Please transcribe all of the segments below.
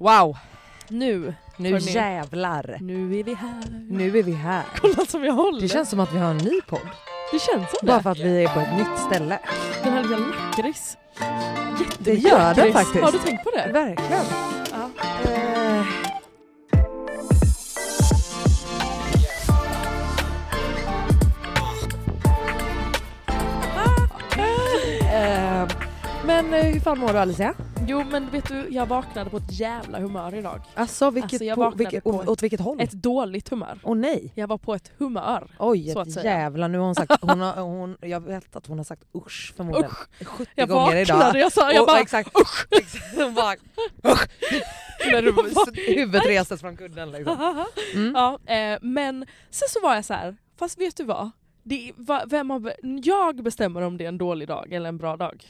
Wow, Nu, nu Hörni. jävlar. nu är vi här. Nu är vi här. Kolla som jag håller. Det känns som att vi har en ny podd. det känns som Bara det. för att vi är på ett nytt ställe. Den här lilla lakrits. Det gör den faktiskt. Har du tänkt på det? Verkligen. Ja. Eh, men eh, hur fan mår du Alicia? Jo men vet du, jag vaknade på ett jävla humör idag. Alltså, vilket, Alltså, jag på, vaknade vilket, på ett- åt vilket håll? Ett dåligt humör. Åh nej. Jag var på ett humör. Oj, så att säga. jävla nu har hon sagt, hon har, hon, jag vet att hon har sagt usch förmodligen Usch. 70 Jag gånger idag. vaknade, jag sa, jag Och- bara exakt, usch! exakt, hon bara usch! När huvudet restes från kudden liksom. Mm. Ja, eh, men sen så var jag så här, fast vet du vad? Det, va, vem har, jag bestämmer om det är en dålig dag eller en bra dag.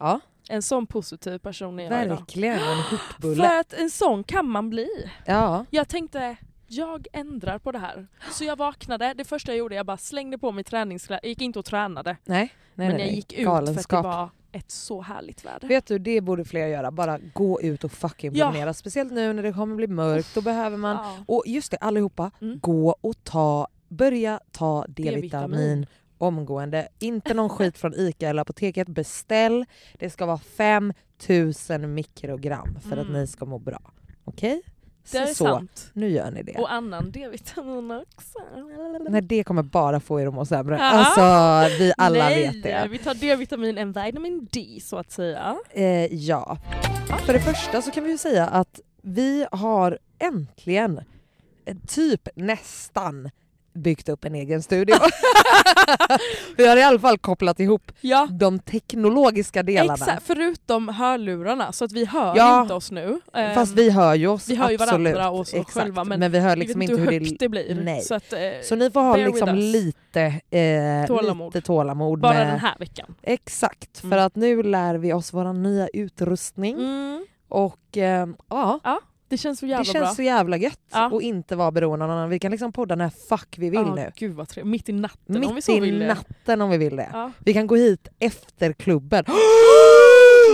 Ja, En sån positiv person är jag idag. verkligen en skjortbulle. För att en sån kan man bli. Ja. Jag tänkte, jag ändrar på det här. Så jag vaknade, det första jag gjorde, jag bara slängde på mig träningskläder. Jag gick inte och tränade. Nej, nej, men nej, jag gick ut för att det Galenskap. var ett så härligt väder. Vet du, det borde fler göra. Bara gå ut och fucking Ja. promenera. Speciellt nu när det kommer bli mörkt, då behöver man... Ja. Och just det, allihopa, Mm. gå och ta, börja ta D-vitamin. Omgående. Inte någon skit från ICA eller apoteket. Beställ. Det ska vara 5000 mikrogram för att Mm. ni ska må bra. Okej? Det är Så, så, sant. nu gör ni det. Och annan D-vitamin också. Nej, det kommer bara få er att må sämre. Ja. Alltså, vi alla Nej, vet det. vi tar D-vitamin, en vitamin D så att säga. Eh, ja. För det första så kan vi ju säga att vi har äntligen, eh, typ nästan, byggt upp en egen studio. vi har i alla fall kopplat ihop Ja, de teknologiska delarna. exakt. Förutom hörlurarna så att vi hör Ja, inte oss nu. Ehm, Fast vi hör ju oss vi hör ju varandra och oss Exakt. själva men, men vi hör vi liksom vet inte hur hur högt det... det blir. Nej. Så, att, eh, Så ni får ha liksom lite, eh, Tålamod. lite tålamod. bara med, den här veckan. Exakt, för Mm. att nu lär vi oss vår nya utrustning. Mm. Och eh, ja, Det känns så jävla det känns bra. så jävla gött Ja. att inte vara beroende av någon annan. Vi kan liksom podda när fuck vi vill Ja, nu. Gud vad trevligt. Mitt i natten om vi Mitt så i vill det. natten om vi vill det. Ja. Vi kan gå hit efter klubben.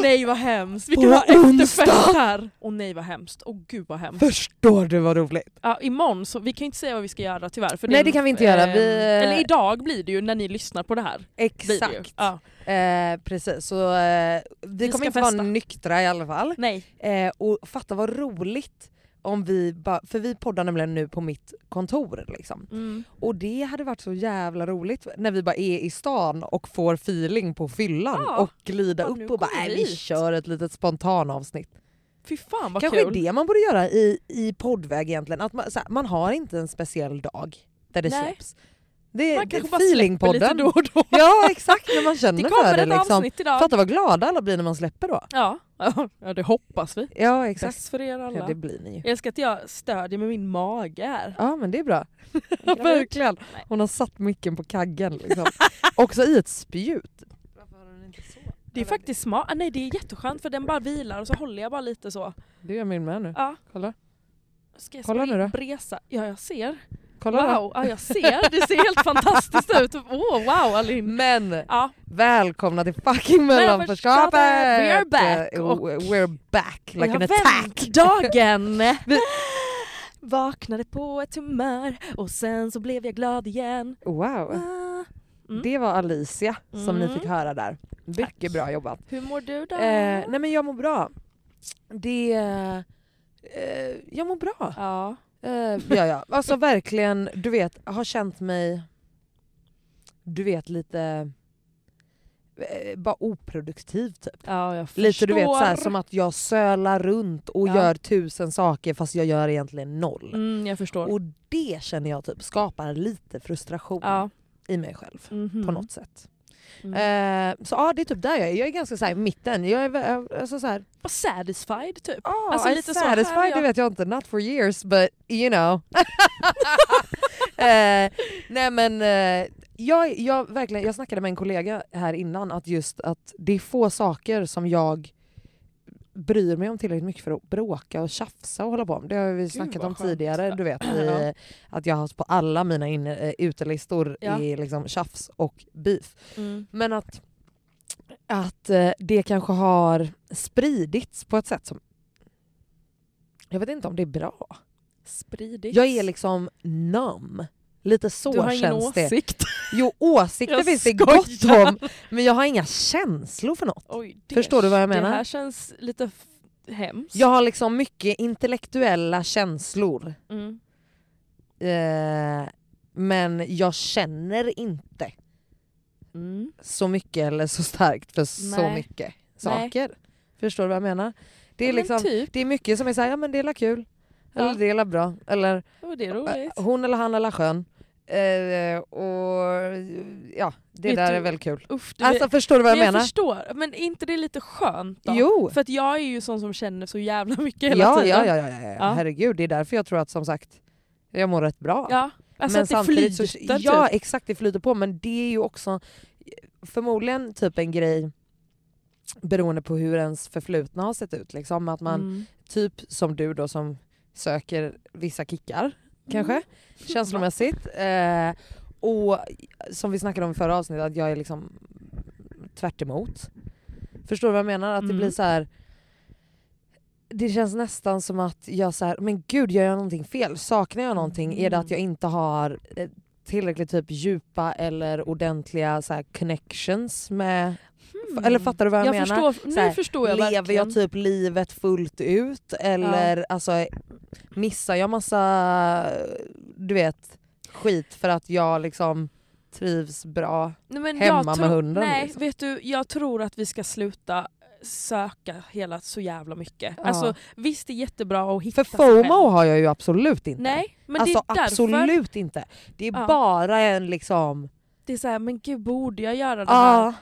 Nej vad hemskt. Vi kan ha efterfest här. Och nej vad hemskt. Och gud vad hemskt. Förstår du vad roligt? Ja, imorgon så, vi kan inte säga vad vi ska göra tyvärr. För Nej, det kan vi inte göra. Vi, eh, Eller idag blir det ju när ni lyssnar på det här. Exakt. Ja. Eh, precis, så eh, vi, Vi kommer inte festa. vara nyktra i alla fall. Nej. Eh, och fatta vad roligt om vi bara, för vi poddar nämligen nu på mitt kontor liksom. Mm. Och det hade varit så jävla roligt när vi bara är i stan och får feeling på fyllan Ja. och glida Ja, upp och bara äh, vi hit." kör ett litet spontanavsnitt. Fy fan vad Kanske kul. det man borde göra i, i poddväg egentligen, att man, här, man har inte en speciell dag där det Nej. släpps. Det är Man det är kanske bara släpper lite feelingpodden. då och då. Ja exakt, när man Det känner för det ett liksom. avsnitt idag. Fatta vad glada alla blir när man släpper då. Ja. ja, det hoppas vi. Ja exakt. Bäst för er alla. Ja, det blir ni ju. Jag älskar att jag stödjer med min mage här. Ja men det är bra. Verkligen. Hon har satt micken på kaggen liksom. Också i ett spjut. Varför har du Det är faktiskt smart. Ah, nej det är jätteskönt för den bara vilar och så håller jag bara lite så. Det gör min med nu. Ja. Kolla. Ska jag Kolla nu då. Bresa? Ja jag ser. Kolla wow, ja, jag ser. Det ser helt fantastiskt ut. Åh wow Alin. Men Ja, välkomna till fucking Mellanförskapet! mellanförskapet! We are back! Eh, Och- We're back like an attack! dagen. Vaknade på ett humör och sen så blev jag glad igen. Wow. Ah. Mm. Det var Alicia som ni Mm. fick höra där. Mycket Tack. bra jobbat. Hur mår du då? Eh, nej men jag mår bra. Det... Eh, jag mår bra. Ja. Eh, ja, ja. Alltså verkligen, du vet, har känt mig... Du vet lite... Eh, bara oproduktiv typ. ja. Lite du vet så här, som att jag sölar runt och Ja. gör tusen saker fast jag gör egentligen noll. Mm, jag förstår. Och det känner jag typ skapar lite frustration ja. i mig själv. Mhm. På något sätt. Mm. Eh, så ja, det är typ där jag är. Jag är ganska så här, i mitten. Jag är alltså, så här, Bara satisfied typ. oh, Alltså, I'm lite så satisfied, det jag. vet jag inte. Not for years but you know. eh, nej men eh, jag, jag, verkligen, jag snackade med en kollega här innan att just att det är få saker som jag bryr mig om tillräckligt mycket för att bråka och tjafsa och hålla på med. Det har vi snackat vad om skönt. tidigare. Du vet, i, att jag har på alla mina inne, eh, utelistor Ja. i liksom tjafs och beef. Mm. Men att, att eh, det kanske har spridits på ett sätt som... Jag vet inte om det är bra. Spridigt. Jag är liksom numb. Lite så du har ingen känns det. åsikt. Jo, åsikter finns det gott om, men jag har inga känslor för något. Oj, det, Förstår du vad jag menar? Det här känns lite hemskt. Jag har liksom mycket intellektuella känslor, Mm. eh, men jag känner inte Mm. så mycket eller så starkt för så Nej. mycket Nej. saker. Förstår du vad jag menar? Det är, Ja, liksom, typ. det är mycket som är såhär, ja men det är kul, eller Ja. det är bra, eller det är roligt. äh, hon eller han eller skön. Eh, och ja, det Vet där du- är väl kul. Usch, du Alltså förstår du vad jag, jag menar? förstår, men är inte det lite skönt då? Jo! För att jag är ju sån som känner så jävla mycket hela Ja, tiden. ja, ja, ja, ja, ja, Ja. herregud. Det är därför jag tror att som sagt, jag mår rätt bra. Ja, alltså men att det samtidigt flyter så, Ja typ. exakt, det flyter på men det är ju också förmodligen typ en grej beroende på hur ens förflutna har sett ut. Liksom. Att man, Mm. typ som du då som söker vissa kickar kanske, känslomässigt. Eh, och som vi snackade om i förra avsnittet, att jag är liksom tvärt emot. Förstår du vad jag menar? Att det Mm. blir så här. Det känns nästan som att jag så här, men gud gör jag någonting fel? Saknar jag någonting? Är det att jag inte har eh, tillräckligt typ djupa eller ordentliga så här, connections med... Hmm. Eller fattar du vad jag, jag menar? Förstår, Så här, nu förstår jag Lever verkligen. jag typ livet fullt ut eller alltså, missar jag massa du vet, skit för att jag liksom trivs bra? Nej, hemma med hunden, Nej, liksom. vet du, jag tror att vi ska sluta söka hela så jävla mycket. Ja. Alltså, visst det är jättebra att hitta För. FOMO har jag ju absolut inte. Nej, men alltså det är därför. absolut inte. Det är Ja. bara en liksom... Det är så här, men gud borde jag göra det Ja, här?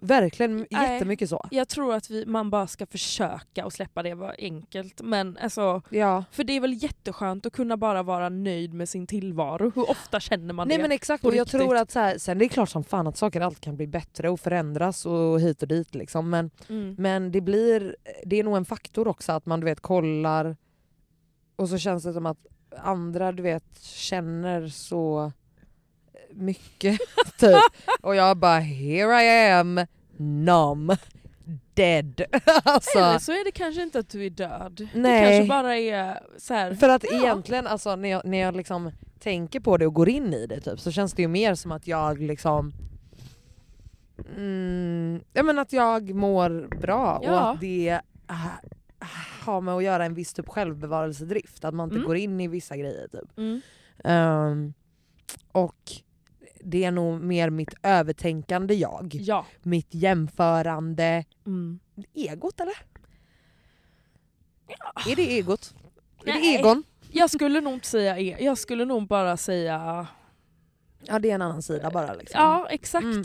Verkligen Nej. jättemycket så. Jag tror att vi, man bara ska försöka och släppa det var enkelt. Men alltså, Ja. för det är väl jätteskönt att kunna bara vara nöjd med sin tillvaro. Hur ofta känner man Nej det? men exakt, och jag tror att så här, sen det är klart som fan att saker alltid kan bli bättre och förändras och hit och dit liksom. Men Mm. Men det blir, det är nog en faktor också att man du vet kollar och så känns det som att andra du vet känner så mycket typ. Och jag bara here I am, numb, dead. alltså, Eller så är det kanske inte att du är död. Nej. Det kanske bara är så här. för att Ja. egentligen alltså, när jag, när jag liksom tänker på det och går in i det typ, så känns det ju mer som att jag liksom mm, ja, men att jag mår bra och Ja. att det äh, har med att göra en viss typ självbevarelsedrift. Att man inte Mm. går in i vissa grejer. Typ. Mm. Ehm, och det är nog mer mitt övertänkande jag. Ja. Mitt jämförande Mm. egot eller? Är det egot? Är det Nej. egon? Jag skulle nog inte säga e- jag skulle nog bara säga Ja det är en annan sida bara. Liksom. ja exakt. Mm.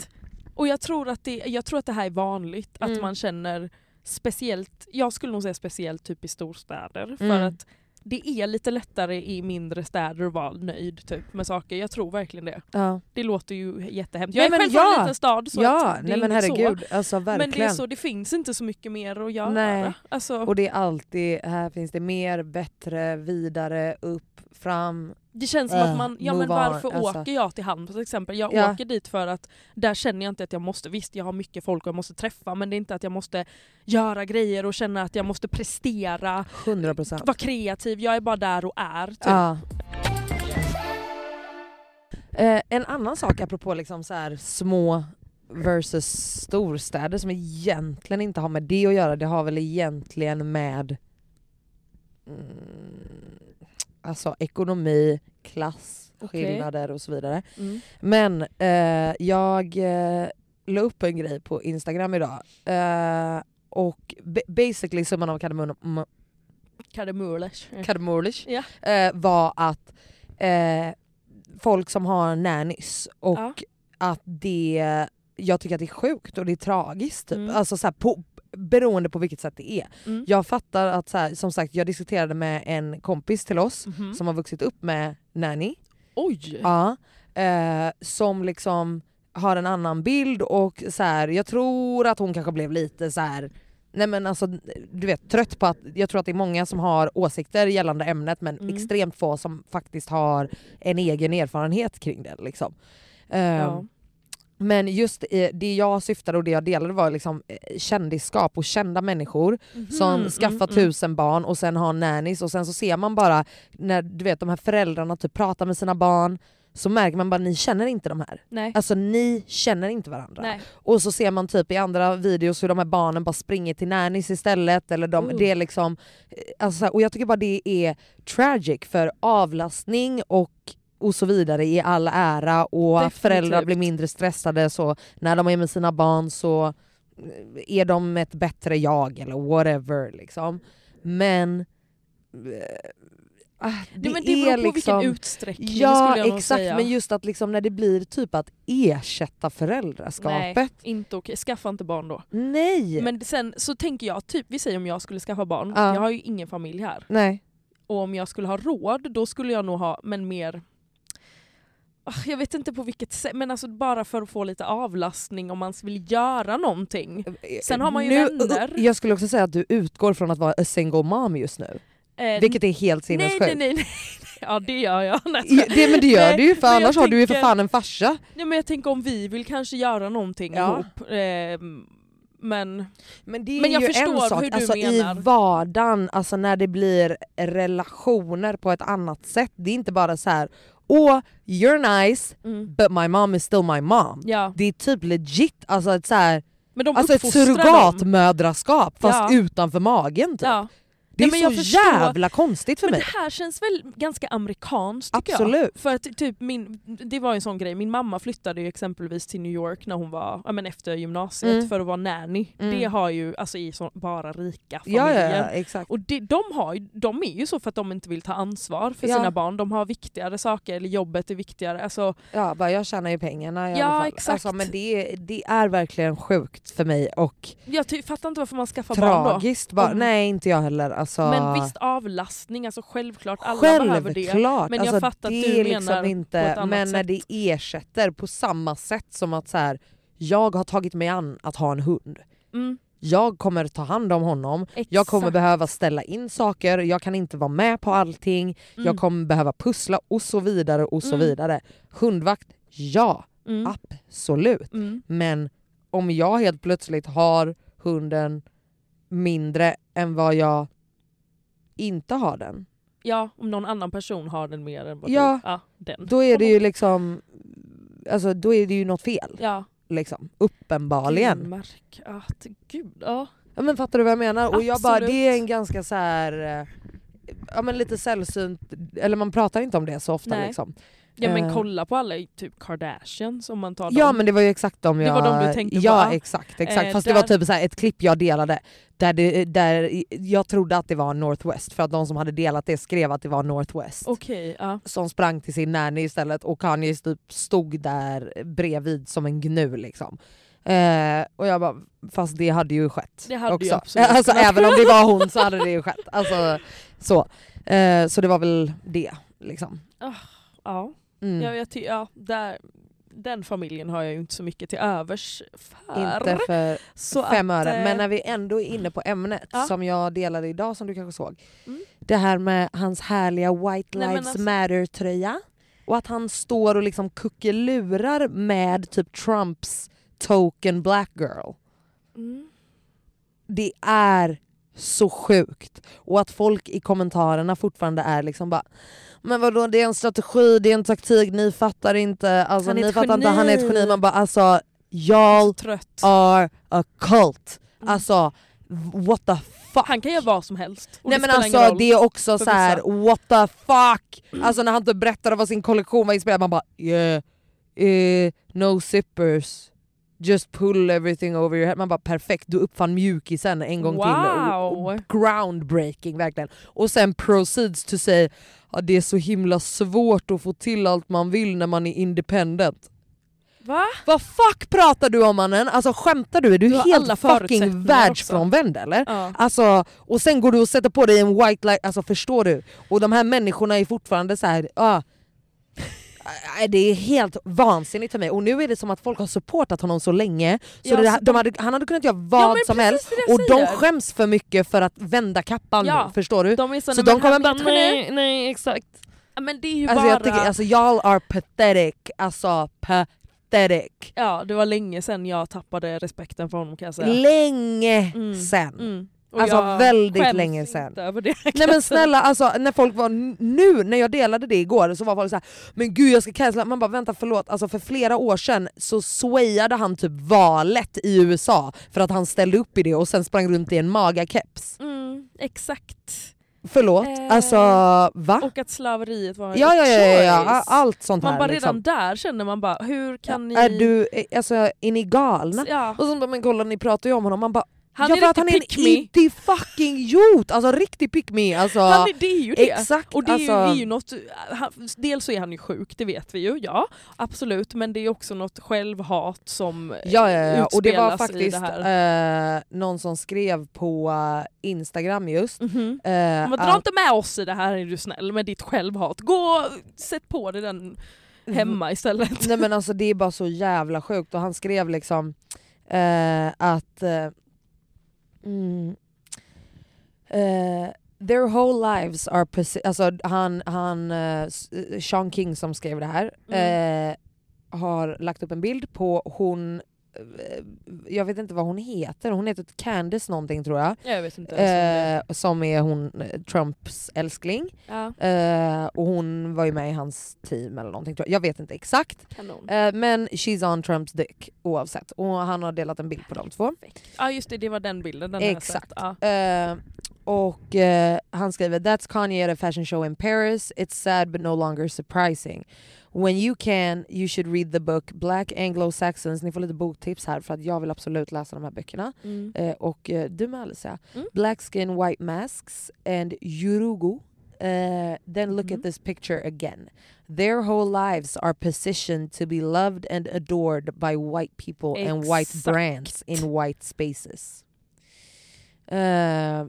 Och jag tror, att det, jag tror att det här är vanligt, att Mm. man känner speciellt, jag skulle nog säga speciellt typ i storstäder. För Mm. att det är lite lättare i mindre städer att vara nöjd typ, med saker. Jag tror verkligen det. Ja, Det låter ju jättehemskt. Nej, Jag är själv från ja. en liten stad så ja det nej är men inte herregud. så. Alltså verkligen. Men det är så, det finns inte så mycket mer att göra. Nej. Alltså, Och det är alltid, här finns det mer, bättre, vidare, upp, fram. Det känns som Äh, att man, ja men move on, varför alltså. åker jag till Halmstad till exempel? Jag Ja. åker dit för att där känner jag inte att jag måste, visst jag har mycket folk och jag måste träffa men det är inte att jag måste göra grejer och känna att jag måste prestera, 100%. vara kreativ, jag är bara där och är. Typ. Ja. Eh, en annan sak apropå liksom så här små versus storstäder som egentligen inte har med det att göra, det har väl egentligen med mm, alltså ekonomi, klass, Okej. skillnader och så vidare. Mm. Men eh, jag eh, la upp en grej på Instagram idag eh, och ba- basically summan av kardemumman. Kardemurlish Ja. eh, var att eh, folk som har nannies och Ja. att det, jag tycker att det är sjukt och det är tragiskt. Typ. Mm. Alltså, så här, på, beroende på vilket sätt det är. Mm. Jag fattar att, så här, som sagt jag diskuterade med en kompis till oss Mhm. som har vuxit upp med nanny. Oj! Ja, eh, som liksom har en annan bild och så här, jag tror att hon kanske blev lite så här. Nej men alltså, du vet, trött på att jag tror att det är många som har åsikter gällande ämnet men Mm. extremt få som faktiskt har en egen erfarenhet kring det. Liksom. Eh, Ja. Men just eh, det jag syftade och det jag delade var liksom eh, kändisskap och kända människor som Mhm, skaffar mm, mm. tusen barn och sen har nannies och sen så ser man bara när du vet de här föräldrarna typ pratar med sina barn så märker man bara ni känner inte de här. Nej. Alltså ni känner inte varandra. Nej. Och så ser man typ i andra videos hur de här barnen bara springer till nannies istället. Eller de, det är liksom, eh, alltså, och jag tycker bara det är tragic för avlastning och och så vidare i all ära och att Definitivt. föräldrar blir mindre stressade så när de är med sina barn så eh, är de ett bättre jag eller whatever liksom. Men eh, ah, det, Nej, det är beror på liksom, vilken utsträckning Ja skulle jag exakt säga. men just att liksom när det blir typ att ersätta föräldraskapet. Nej, inte okej. Skaffa inte barn då. Nej! Men sen så tänker jag, typ vi säger om jag skulle skaffa barn, Ja. jag har ju ingen familj här. Nej. Och om jag skulle ha råd, då skulle jag nog ha, men mer jag vet inte på vilket sätt, men alltså bara för att få lite avlastning om man vill göra någonting. Sen har man ju nu, vänner. Jag skulle också säga att du utgår från att vara a single mom just nu. Eh, Vilket är helt nej, sinnessjukt. nej, nej, nej. Ja det gör jag. Nej, Det, men det gör Nej, du ju för annars har du ju för tänker- fan en farsa. nej, men jag tänker om vi vill kanske göra någonting Ja. ihop. Eh, men Men det är Men jag ju förstår en sak, hur du alltså menar. i vardagen, alltså när det blir relationer på ett annat sätt. Det är inte bara så här. Åh you're nice mm, but my mom is still my mom. ja. Det är typ legit, alltså ett, så här, alltså ett surrogatmödraskap fast Ja. utanför magen typ. Ja. Det är Nej, jag så förstår. jävla konstigt för Men mig. det här känns väl ganska amerikanskt tycker jag. Absolut. För att typ min, det var en sån grej, min mamma flyttade ju exempelvis till New York när hon var, ja, men efter gymnasiet Mm. för att vara nanny. Mm. Det har ju, alltså i så, bara rika familjer. ja, ja, exakt. Och det, de, har, ju- de är ju så för att de inte vill ta ansvar för sina barn. De har viktigare saker, eller jobbet är viktigare. Alltså, Ja, bara jag tjänar ju pengarna i Ja, alla fall. exakt. Alltså, men det, det är verkligen sjukt för mig och jag fattar inte varför man skaffar barn då. tragiskt. Bara, Nej inte jag heller. Alltså, Men visst avlastning, alltså självklart alla behöver det. Självklart. Men jag alltså, fattar att du liksom menar på inte, ett annat Men när sätt. det ersätter på samma sätt som att så här, jag har tagit mig an att ha en hund. Mm, Jag kommer ta hand om honom, jag exakt. kommer behöva ställa in saker, jag kan inte vara med på allting, Mm, jag kommer behöva pussla och så vidare och så Mm. vidare. Hundvakt, ja mm, absolut. mm. Men om jag helt plötsligt har hunden mindre än vad jag inte har den, Ja, om någon annan person har den mer än vad Ja. du... Ja, den. då är det ju liksom alltså, då är det ju något fel. Ja, Liksom. Uppenbarligen. Att, gud, ja. Ja, men fattar du vad jag menar? Och jag bara, Absolut. det är en ganska så här eh, ja, men lite sällsynt, eller man pratar inte om det så ofta. Nej. Liksom. Ja men Eh. kolla på alla typ Kardashians om man tar Ja dem. men det var ju exakt de Det jag... var de du tänkte på, Ja ja. exakt, exakt. Eh, fast det där- var typ så här ett klipp jag delade där, det, där jag trodde att det var Northwest för att de som hade delat det skrev att det var Northwest. Okej, ja. Som sprang till sin nanny istället och Kanye typ stod där bredvid som en gnu liksom. Eh, och jag bara, fast det hade ju skett Det hade också. ju absolut alltså, även om det var hon så hade det ju skett. Alltså, så. Eh, så det var väl det. Liksom. Ja, Mm. jag, jag ty- ja där, den familjen har jag ju inte så mycket till övers för. Inte för så fem att, öre. eh, Men när vi ändå är inne på ämnet Ja. som jag delade idag som du kanske såg. Mm. Det här med hans härliga White Nej, Lives alltså- Matter tröja. Och att han står och liksom kuckelurar med typ Trumps token black girl. Mm. Det är så sjukt. Och att folk i kommentarerna fortfarande är liksom bara men vadå det är en strategi, det är en taktik, ni fattar inte, alltså, ni fattar inte, han är ett geni." geni. Man bara alltså y'all are a cult. Mm. Alltså what the fuck. Han kan göra vad som helst. Nej men alltså det är också så här: what the fuck! Alltså när han inte berättade vad sin kollektion var inspelad, man bara yeah, eh, no zippers. Just pull everything over your head. Man bara perfekt, du uppfann mjukisen en gång till. Och, Wow. och groundbreaking verkligen. Och sen proceeds to say att det är så himla svårt att få till allt man vill när man är independent. Va? Vad fuck pratar du om mannen? Alltså skämtar du? Är du, Du helt fucking världsfrånvänd eller? Ja. Alltså, och sen går du och sätter på dig en white light, alltså förstår du? Och de här människorna är fortfarande så här. Ah, det är helt vansinnigt för mig och nu är det som att folk har supportat honom så länge så Ja, det, så de de- hade, han hade kunnat göra Ja, vad men som helst och de skäms för mycket för att vända kappan Ja. nu, förstår du? De så, Så de kommer bara nej, nej exakt. Ja, Men det är ju Alltså, bara... jag tycker, alltså y'all are pathetic, alltså pathetic. Ja det var länge sedan jag tappade respekten för honom kan jag säga. Länge Mm. sen. Mm. Och Alltså, väldigt länge inte sedan. Över det, Nej men snälla, alltså, när folk var nu när jag delade det igår så var folk såhär men gud jag ska cancella, man bara vänta förlåt, alltså för flera år sedan så swayade han typ valet i USA för att han ställde upp i det och sen sprang runt i en magakeps. Mm, exakt. Förlåt, Eh, alltså va? Och att slaveriet var Ja, ja, ja, ja, ja, choice. allt sånt Man här. bara redan liksom. där känner man bara, hur kan ni... Är du, eh, alltså är ni galna? Ja. Och så bara, men kolla ni pratar ju om honom, man bara Han ja, är för att han är en pick me. itty fucking idiot, alltså riktig pick me. Alltså, Han är, det är ju det. Exakt, Och det är, alltså, ju, är ju något, han, dels så är han ju sjuk, det vet vi ju, ja absolut, men det är också något självhat som Ja, ja, ja. och det var utspelas i faktiskt det här. eh, någon som skrev på eh, Instagram just. Mhm. eh, Men dra att- inte med oss i det här är du snäll med ditt självhat. Gå sätt på dig den hemma istället. Nej men alltså det är bara så jävla sjukt och han skrev liksom eh, att eh, mm, eh, Their whole lives are alltså han, han S- Sean King som skrev det här eh, har lagt upp en bild på hon jag vet inte vad hon heter, hon heter Candice någonting tror jag. Jag vet inte Eh, som är hon eh, Trumps älskling. Ja, Eh, och hon var ju med i hans team eller någonting tror jag. Jag vet inte exakt. kanon. Eh, men she's on Trumps dick oavsett. Och han har delat en bild på de två. Ja just det, det var den bilden. Den Exakt. Eh, och eh, han skriver “That's Kanye at a fashion show in Paris. It's sad but no longer surprising. When you can, you should read the book Black Anglo-Saxons”. Ni får lite boktips här för att jag vill absolut läsa de här böckerna. Mm. Eh, och eh, du med Alicia. Mm. Black Skin White Masks and Yurugu. Eh, then look Mhm. at this picture again. Their whole lives are positioned to be loved and adored by white people and white Exakt. brands in white spaces. Eh,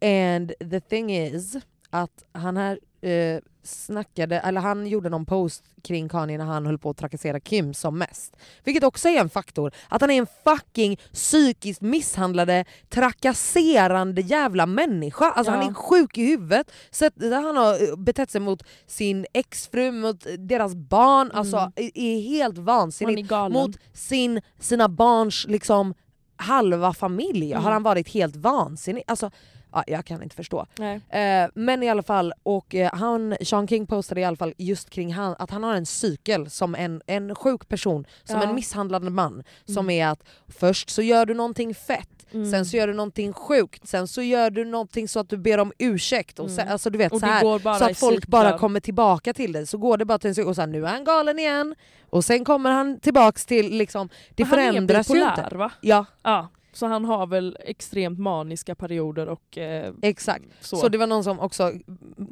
and the thing is att han här eh, snackade, eller han gjorde någon post kring Kanye när han höll på att trakassera Kim som mest. Vilket också är en faktor. Att han är en fucking psykiskt misshandlade, trakasserande jävla människa. Alltså Ja. han är sjuk i huvudet. Sätt, han har eh, betett sig mot sin exfru, mot deras barn. Alltså Mm. är, är helt vansinnigt mot sin, sina barns liksom halva familj Mm. har han varit helt vansinnig. Alltså, ja, jag kan inte förstå. Eh, men i alla fall, och eh, han, Sean King postade i alla fall just kring han, att han har en cykel som en, en sjuk person, som Ja. en misshandlande man. Som Mm. är att först så gör du någonting fett, Mm. sen så gör du någonting sjukt, sen så gör du någonting så att du ber om ursäkt. Och sen, Mm. alltså, du vet, Och så här, så att folk cyklar. bara kommer tillbaka till det. Så går det bara till en cykel och sen nu är han galen igen. Och sen kommer han tillbaks till, liksom, det Men förändras ju inte. va? Ja, Ja. Så han har väl extremt maniska perioder och eh, Exakt. så. Så. det var någon som också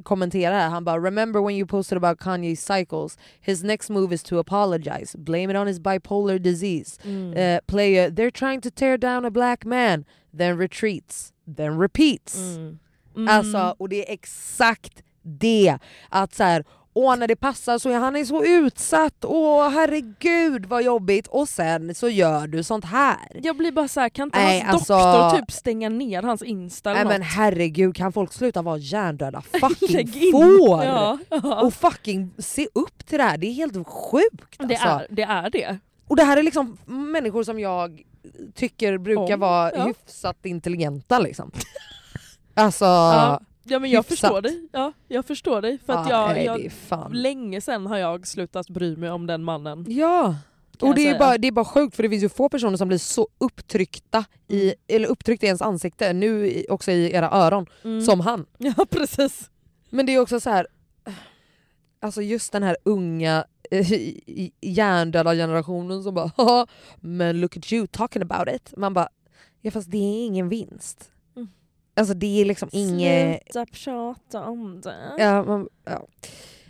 kommenterade här, han bara “Remember when you posted about Kanye's cycles? His next move is to apologize, blame it on his bipolar disease. Mm. Uh, play a, they're trying to tear down a black man, then retreats, then repeats. Mm. Mm. Alltså, och det är exakt det. Att så här, åh när det passar så han är så utsatt, åh herregud vad jobbigt. Och sen så gör du sånt här. Jag blir bara så här, kan inte Nej, hans alltså- doktor typ stänga ner hans insta eller Nej men något? herregud kan folk sluta vara hjärndöda fucking får? Ja, ja. Och fucking se upp till det här, det är helt sjukt det, alltså. är, det är det. Och det här är liksom människor som jag tycker brukar Om, vara ja. hyfsat intelligenta liksom. Alltså, Ja. Ja men jag hyfsat. förstår dig. Ja, jag förstår dig. För att ja, jag, nej, jag, länge sen har jag slutat bry mig om den mannen. Ja. Och det är, bara, det är bara sjukt för det finns ju få personer som blir så upptryckta i, eller upptryckta i ens ansikte, nu också i era öron, Mm. som han. Ja precis. Men det är också så här. alltså just den här unga eh, hjärndöda generationen som bara "Haha, men look at you talking about it. Man bara, ja fast det är ingen vinst. Alltså det är liksom inget... Sluta prata om det. Ja, man, ja.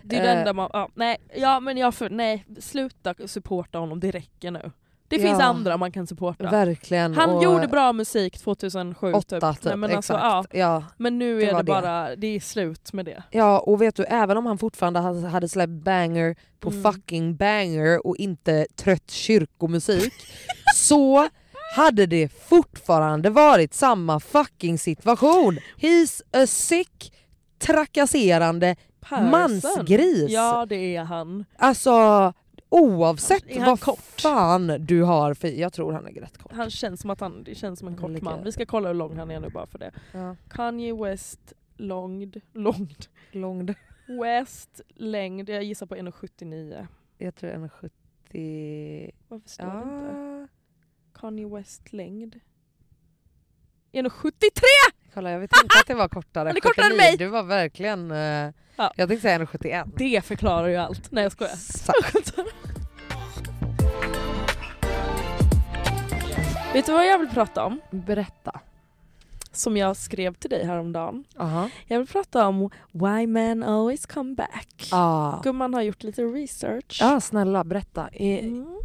Det är det Eh. enda man... Ja, nej, ja men jag för, nej, sluta supporta honom, det räcker nu. Det Ja. finns andra man kan supporta. Verkligen. Han och gjorde bra musik 2007 åtta typ. typ. Nej, men, alltså, ja, ja. men nu det är det det. bara, det är slut med det. ja, och vet du, även om han fortfarande hade, hade släppt banger på Mm. fucking banger och inte trött kyrkomusik så hade det fortfarande varit samma fucking situation. He's a sick, trakasserande Person. mansgris. Ja det är han. Alltså oavsett han vad kort? fan du har för... Jag tror han är rätt kort. Han känns som att han, det känns som en kort man. Vi ska kolla hur lång han är nu bara för det. Ja. Kanye West långd, långd, Långd. West längd, jag gissar på 1,79. Jag tror 1,70... Varför står det inte? Kanye West längd. 1,73! Kolla jag vet inte att det var kortare. Han är kortare än 79, mig. Du var verkligen... eh, Ja. Jag tänkte säga 1,71. Det förklarar ju allt. Nej jag skojar. Exakt. Vet du vad jag vill prata om? Berätta. Som jag skrev till dig häromdagen. Aha. Jag vill prata om Why Men Always Come Back. Ah. Gumman har gjort lite research. Ja snälla berätta. Eh, Mm.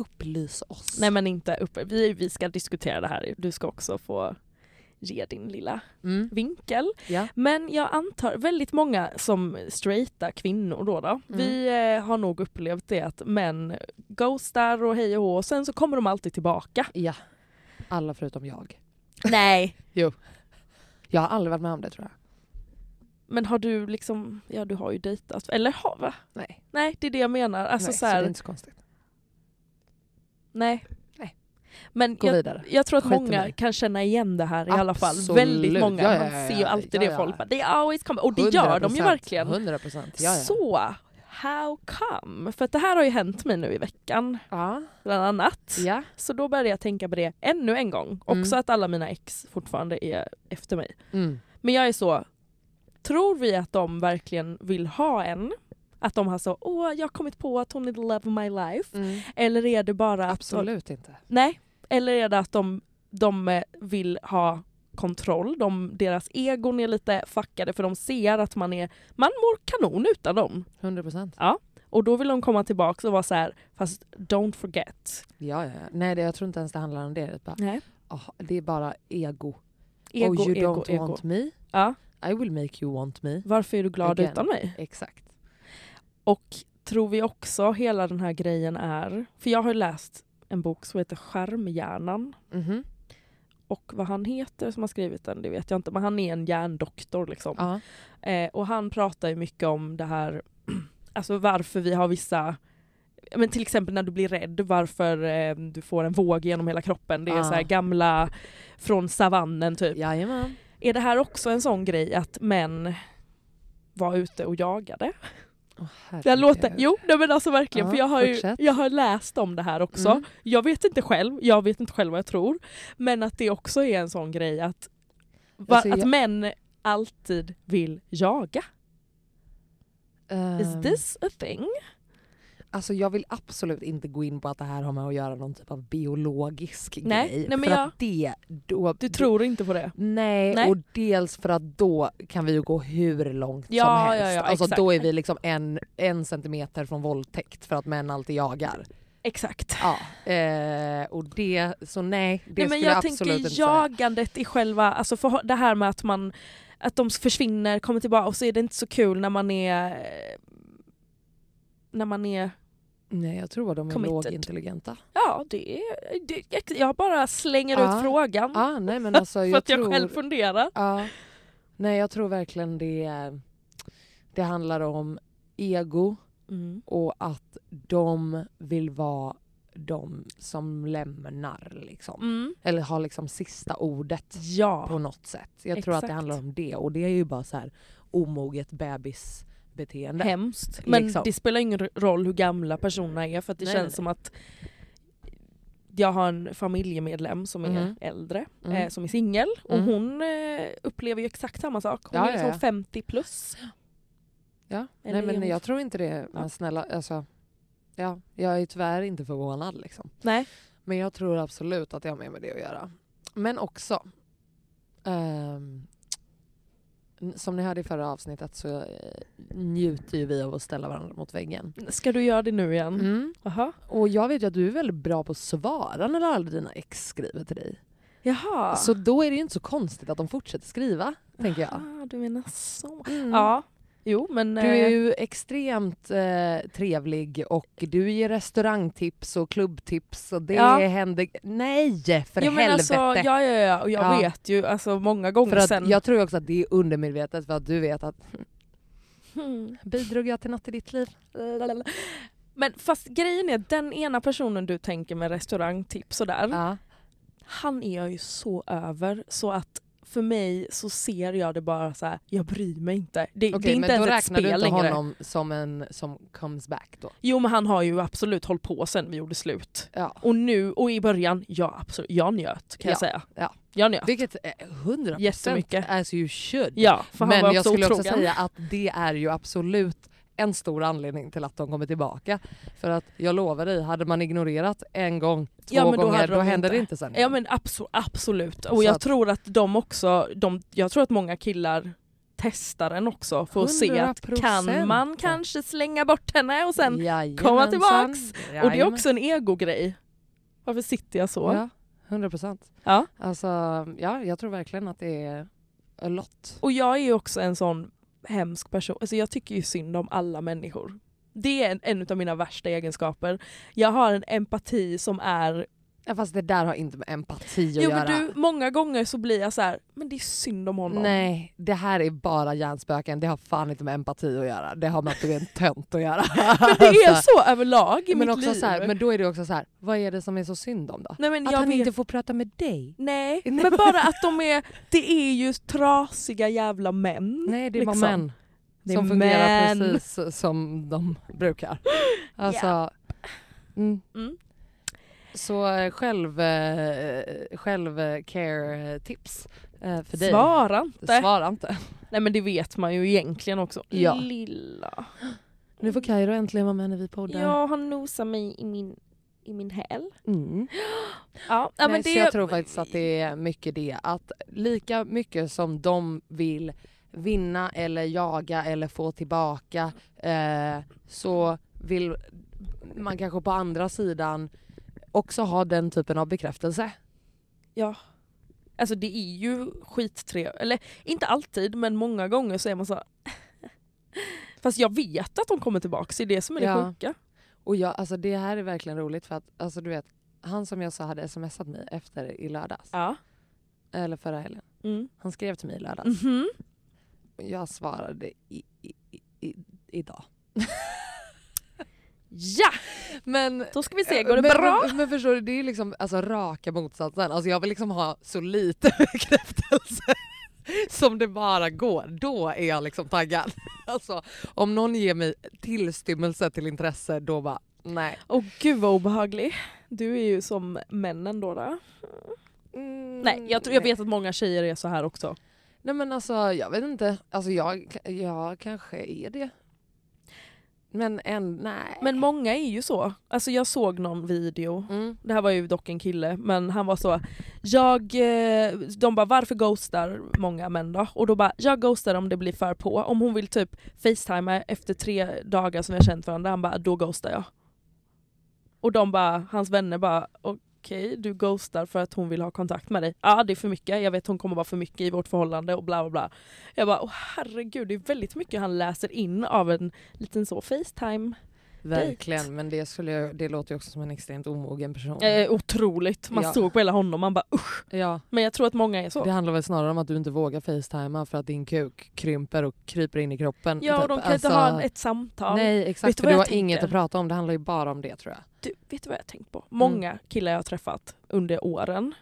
Upplys oss. Nej men inte uppe. Vi, vi ska diskutera det här. Du ska också få ge din lilla Mm. vinkel. Ja. Men jag antar, väldigt många som straighta kvinnor då, då vi eh, har nog upplevt det att män ghostar och hej och hå och sen så kommer de alltid tillbaka. ja. Alla förutom jag. Nej. Jag har aldrig varit med om det tror jag. Men har du liksom, ja du har ju dejtat, eller har va? Nej. Nej det är det jag menar. Alltså Nej, så så det här, är inte så konstigt. Nej. Nej. Men Gå jag, vidare. jag tror att Skit i många mig. kan känna igen det här i alla fall. Absolut. Väldigt många. Ja, ja, Man ja, ser ju ja, alltid ja, det ja. folk bara, det always come Och det gör de ju 100%, verkligen. 100 procent. Ja, ja. Så, how come? För att det här har ju hänt mig nu i veckan, Ja. bland annat. ja. Så då började jag tänka på det ännu en gång. Också Mm. att alla mina ex fortfarande är efter mig. Mm. Men jag är så, tror vi att de verkligen vill ha en? Att de har så, åh jag har kommit på att hon är the love of my life. Mm. Eller är det bara att Absolut inte. De, nej, eller är det att de, de eh, vill ha kontroll, de, deras egon är lite fuckade för de ser att man, är, man mår kanon utan dem. 100 procent. Och då vill de komma tillbaka och vara så här, fast don't forget. Ja, ja. ja. Nej, det, jag tror inte ens det handlar om det. Det är bara, Nej. ah, det är bara ego. Ego, oh, you ego, don't ego. want me? Ja. I will make you want me. Varför är du glad Again. utan mig? Exakt. Och tror vi också hela den här grejen är, för jag har läst en bok som heter Skärmhjärnan Mhm. och vad han heter som har skrivit den det vet jag inte men han är en hjärndoktor liksom. Ja. Eh, och han pratar ju mycket om det här, alltså varför vi har vissa men till exempel när du blir rädd, varför eh, du får en våg genom hela kroppen. Det är Ah. så här gamla från savannen typ. Jajamän. Är det här också en sån grej att män var ute och jagade? Oh, Det låter, jo nej men alltså verkligen, Ja, för jag har, ju, jag har läst om det här också. Mm. Jag vet inte själv, jag vet inte själv vad jag tror. Men att det också är en sån grej att, va, Alltså, att jag- män alltid vill jaga. Is Ehm, this a thing? Alltså jag vill absolut inte gå in på att det här har med att göra någon typ av biologisk Nej, grej. nej, men för jag- att det, då, Du tror inte på det? Nej, Nej. och dels för att då kan vi ju gå hur långt Ja, som helst. ja, ja, alltså exakt. då är vi liksom en, en centimeter från våldtäkt för att män alltid jagar. Exakt. Ja, eh, och det, så nej, det Nej, men jag jag absolut tänker inte säga. jagandet i själva, alltså för det här med att man att de försvinner, kommer tillbaka och så är det inte så kul när man är när man är, Nej jag tror att de är Committed. lågintelligenta. ja det är, det, jag- bara slänger Ja. ut frågan Ja, nej men alltså för jag att jag tror, själv funderar. ja, Nej jag tror verkligen det, det handlar om ego Mm. och att de vill vara de som lämnar liksom. Mm. Eller har liksom sista ordet. Ja. på något sätt. Jag tror att det handlar om det och det är ju bara så här omoget bebisbeteende. Hemskt. Men Liksom. det spelar ingen roll hur gamla personerna är för att det Nej, känns nej. som att jag har en familjemedlem som är Mhm. äldre, Mm. eh, som är singel och Mm. hon eh, upplever ju exakt samma sak. Hon Ja, är liksom ja, ja. 50 plus. Ja. Eller Nej men jag tror inte det. Men snälla, alltså, ja, jag är tyvärr inte förvånad liksom. Nej. Men jag tror absolut att jag har med mig det att göra. Men också, n- som ni hörde i förra avsnittet så eh, njuter ju vi av att ställa varandra mot väggen. Ska du göra det nu igen? Mm. Jaha. Och jag vet ju att du är väldigt bra på att svara när alla dina ex skriver till dig. Jaha. Så då är det ju inte så konstigt att de fortsätter skriva, tänker jag. Ah, du menar så. Mm. Ja. Jo men... Du är eh, ju extremt eh, trevlig och du ger restaurangtips och klubbtips och det Ja. händer... Nej för jo, men helvete! alltså, ja, ja, ja, och jag Ja. vet ju alltså, många gånger för att sen... Jag tror också att det är undermedvetet för att du vet att Hmm. bidrog jag till något i ditt liv? Men fast grejen är, den ena personen du tänker med restaurangtips och där, Ja. han är jag ju så över så att för mig så ser jag det bara så här. jag bryr mig inte. Det, det Okej är inte men då ens ett räknar du spel inte längre. honom som en som comes back då? Jo men han har ju absolut hållit på sen vi gjorde slut. Ja. Och nu, och i början, ja absolut, jag njöt kan jag Ja, säga. ja. Jag njöt. Vilket är 100% Jättemycket. as you should. Ja, för han Men var jag skulle också säga att det är ju absolut en stor anledning till att de kommer tillbaka. För att jag lovar dig, hade man ignorerat en gång, två Ja, då gånger, då, de händer det inte sen. Ja men abso- absolut. Och Så jag att- tror att de också, de, jag tror att många killar testar den också för att se att 100%. kan man kanske slänga bort henne och sen Jajamensan. komma tillbaks. Och det är också en egogrej. Varför sitter jag så? Ja, 100 procent. Ja. Alltså, ja, jag tror verkligen att det är a lot. Och jag är ju också en sån hemsk person, alltså jag tycker ju synd om alla människor. Det är en, en av mina värsta egenskaper. Jag har en empati som är... Ja, fast det där har inte med empati att Jo göra. men du, många gånger så blir jag så här, men det är synd om honom. Nej, det här är bara hjärnspöken. Det har fan inte med empati att göra. Det har med att du är en tönt att göra. Men det är så överlag i men, mitt också liv. så här, men då är det också så här, vad är det som är så synd om då? Nej, men Att jag han vet... inte får prata med dig? Nej, men bara att de är, det är ju trasiga jävla män. Nej, det är bara liksom. män. Det är som fungerar män. precis som de brukar. Alltså, mm. Mm. Så eh, själv, eh, själv care tips eh, för dig. Svara inte. Svara inte. Nej men det vet man ju egentligen också. Ja. Lilla. Nu får Kairo äntligen vara med när vi poddar. Ja, han nosar mig i min, i min häl. Mm. Ja, ja Nej, men så det... jag tror faktiskt att det är mycket det. Att lika mycket som de vill vinna eller jaga eller få tillbaka eh, så vill man kanske på andra sidan också ha den typen av bekräftelse. Ja. Alltså det är ju skittrevligt, eller inte alltid men många gånger så är man så Fast jag vet att de kommer tillbaka, det är det som är det Ja. sjuka. Och jag, alltså det här är verkligen roligt för att alltså du vet, han som jag sa hade smsat mig efter i lördags, Ja. eller förra helgen, Mm. han skrev till mig i lördags. Mhm. Jag svarade i, i, i, idag. Ja! Men Då ska vi se, går det men, bra? Men, men förstår du, det är liksom alltså, raka motsatsen. Alltså, jag vill liksom ha så lite bekräftelse som det bara går. Då är jag liksom taggad. Alltså, om någon ger mig tillstymmelse till intresse, då bara nej. Åh gud vad obehaglig. Du är ju som männen då. då. Mm, Nej, jag, tror, jag vet att många tjejer är så här också. Nej men alltså jag vet inte. Alltså jag, jag kanske är det. Men en, nej. Men många är ju så. Alltså jag såg någon video, Mm. det här var ju dock en kille, men han var så jag, eh, de bara varför ghostar många män då? Och då bara jag ghostar om det blir för på. Om hon vill typ facetima efter tre dagar som vi har känt varandra, han bara då ghostar jag. Och de bara, hans vänner bara okej du ghostar för att hon vill ha kontakt med dig. Ja det är för mycket, jag vet hon kommer vara för mycket i vårt förhållande och bla bla bla. Jag bara åh herregud det är väldigt mycket han läser in av en liten så facetime. Verkligen, men det, skulle jag, det låter ju också som en extremt omogen person. Eh, otroligt, man Ja. såg på hela honom, man bara usch. ja, Men jag tror att många är så. det handlar väl snarare om att du inte vågar facetima för att din kuk krymper och kryper in i kroppen. Ja och typ. de kan inte Alltså, ha ett samtal. Nej exakt, för du har inget att prata om. Det handlar ju bara om det tror jag. Du, vet du vad jag har tänkt på? Många killar jag har träffat under åren.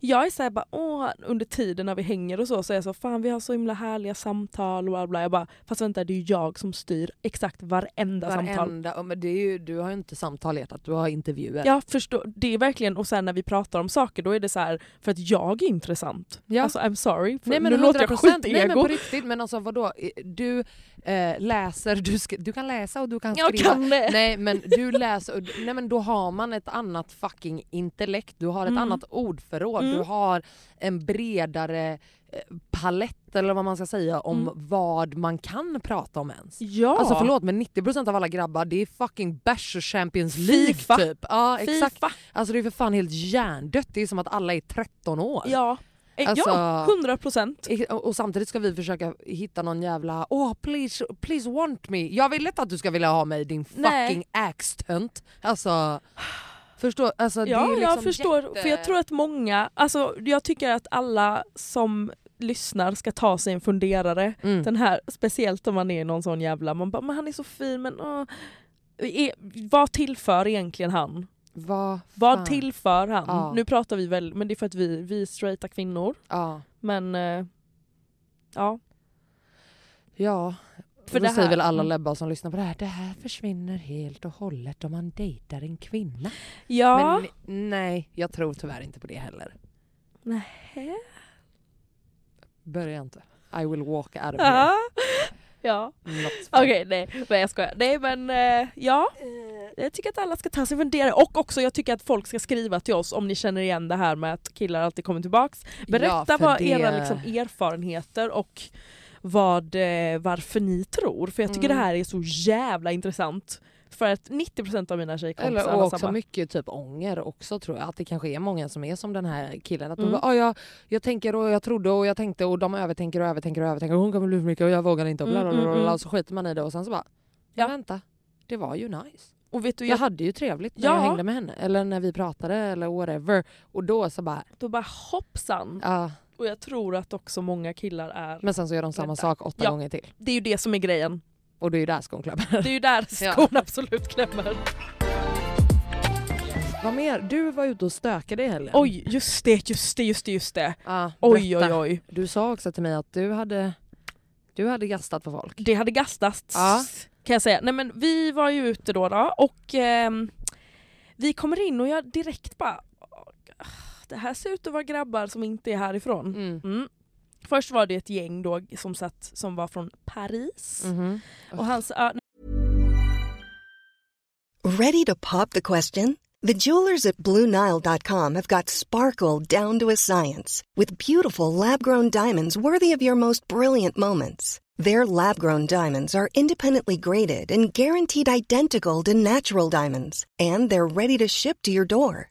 Jag är såhär bara, åh, under tiden när vi hänger och så, så är jag så fan vi har så himla härliga samtal och bla bla. Jag bara, fast vänta det är ju jag som styr exakt varenda, samtal. Varenda, ja, men det är ju, du har ju inte samtal hjärtat, du har intervjuer. Jag förstår, det är verkligen, och sen när vi pratar om saker då är det så här för att jag är intressant. Ja. Alltså I'm sorry, för Nej men nu låter jag 100%, nej men skitego. på riktigt, men alltså vadå? Du eh, läser, du, du kan läsa och du kan Jag skriva. kan det. Nej men du läser, nej men då har man ett annat fucking intellekt, du har ett Mm. annat ordförråd. Du har en bredare eh, palett eller vad man ska säga om Mm. vad man kan prata om ens. Ja. Alltså förlåt men 90% av alla grabbar det är fucking bärs och Champions League FIFA. typ. Ja exakt. FIFA. Alltså det är för fan helt hjärndött, det är som att alla är 13 år. Ja. Eh, Alltså- ja, 100 procent. Och samtidigt ska vi försöka hitta någon jävla åh please, please want me. Jag vill inte att du ska vilja ha mig din fucking axtönt. Alltså alltså det Ja, är liksom jag förstår. jätte- För jag tror att många, alltså jag tycker att alla som lyssnar ska ta sig en funderare. Mm. Den här, speciellt om man är någon sån jävla, man bara men han är så fin men åh. Är, vad tillför egentligen han? Vad Vad tillför han? Ja. Nu pratar vi väl, men det är för att vi, vi är straighta kvinnor. Ja. Men eh, ja. Ja. För det säger väl alla mm. lebbar som lyssnar på det här, det här försvinner helt och hållet om man dejtar en kvinna. Ja. Men nej, jag tror tyvärr inte på det heller. Nähä. Börja inte. I will walk out of here. Ja. Okej, nej men jag skojar. Nej men eh, ja, jag tycker att alla ska ta sig en funderare och också jag tycker att folk ska skriva till oss om ni känner igen det här med att killar alltid kommer tillbaks. Berätta Ja, vad det- era liksom, erfarenheter och vad, eh, varför ni tror. För jag tycker Mm. det här är så jävla intressant. För att 90% av mina tjejkompisar Eller och också samma. mycket typ ånger också tror jag. Att det kanske är många som är som den här killen. Att de Mm. bara, ah, jag, jag tänker och jag trodde och jag tänkte och de övertänker och övertänker och övertänker. Och hon kommer bli för mycket och jag vågar inte och bla bla Mm, bla. mm, bla. mm. Och så skiter man i det och sen så bara. Ja. vänta. Det var ju nice. Och vet du, Jag jag, hade ju trevligt när Ja. jag hängde med henne. Eller när vi pratade eller whatever. Och då så bara, då bara hoppsan. ja. Och jag tror att också många killar är... Men sen så gör de samma sak åtta Ja. gånger till. Det är ju det som är grejen. Och det är ju där skon klämmer. Det är ju där Ja. skon absolut klämmer. Vad mer? Du var ute och stökade i helgen. Oj, just det, just det, just det, just det. Ja, Oj oj berätta. oj. Du sa också till mig att du hade, du hade gastat på folk. Det hade gastats Ja. kan jag säga. Nej men vi var ju ute då, då och ehm, vi kommer in och jag direkt bara "Åh, det här ser ut att vara grabbar som inte är härifrån. Mm. Mm. Först var det ett gäng då som, satt, som var från Paris. Mhm. Och hans, ja, Ready to pop the question? The jewelers at BlueNile.com have got sparkle down to a science with beautiful lab grown diamonds worthy of your most brilliant moments. Their lab grown diamonds are independently graded and guaranteed identical to natural diamonds, and they're ready to ship to your door.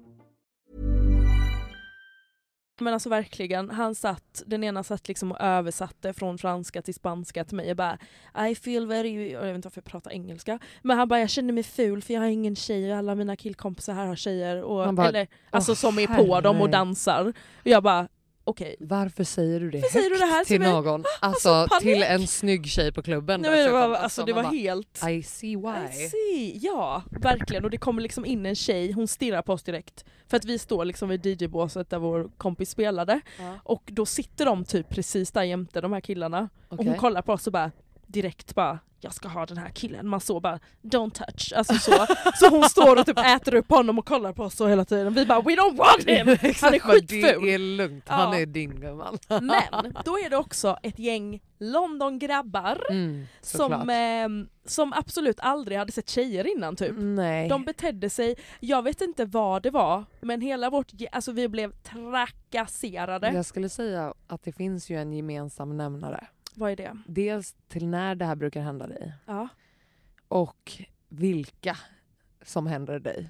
Men alltså verkligen. Han satt, den ena satt liksom och översatte från franska till spanska till mig och bara I feel very, jag vet inte varför jag pratar engelska, men han bara jag känner mig ful för jag har ingen tjej och alla mina killkompisar här har tjejer. Och, bara, eller, alltså "Åh, som är på dem och herre." dansar. Och jag bara okej. Varför säger du det Varför säger du det här högt till någon? alltså, Alltså, till en snygg tjej på klubben Nej, men det var, alltså, det var bara, helt... I see why. I see. Ja, verkligen. Och det kommer liksom in en tjej, hon stirrar på oss direkt. För att vi står liksom vid DJ-båset där vår kompis spelade. Ja. Och då sitter de typ precis där jämte de här killarna. Och hon kollar på oss och bara direkt bara jag ska ha den här killen. Man såg bara don't touch. Alltså så. så hon står och typ äter upp honom och kollar på oss så hela tiden. Vi bara we don't want him! Han är skitful. Det är lugnt, han Ja. är din gumman. Men då är det också ett gäng London-grabbar Mm, som, eh, som absolut aldrig hade sett tjejer innan typ. Nej. De betedde sig, jag vet inte vad det var, men hela vårt, alltså vi blev trakasserade. Jag skulle säga att det finns ju en gemensam nämnare. Vad är det? Dels till när det här brukar hända dig Ja. och vilka som händer dig.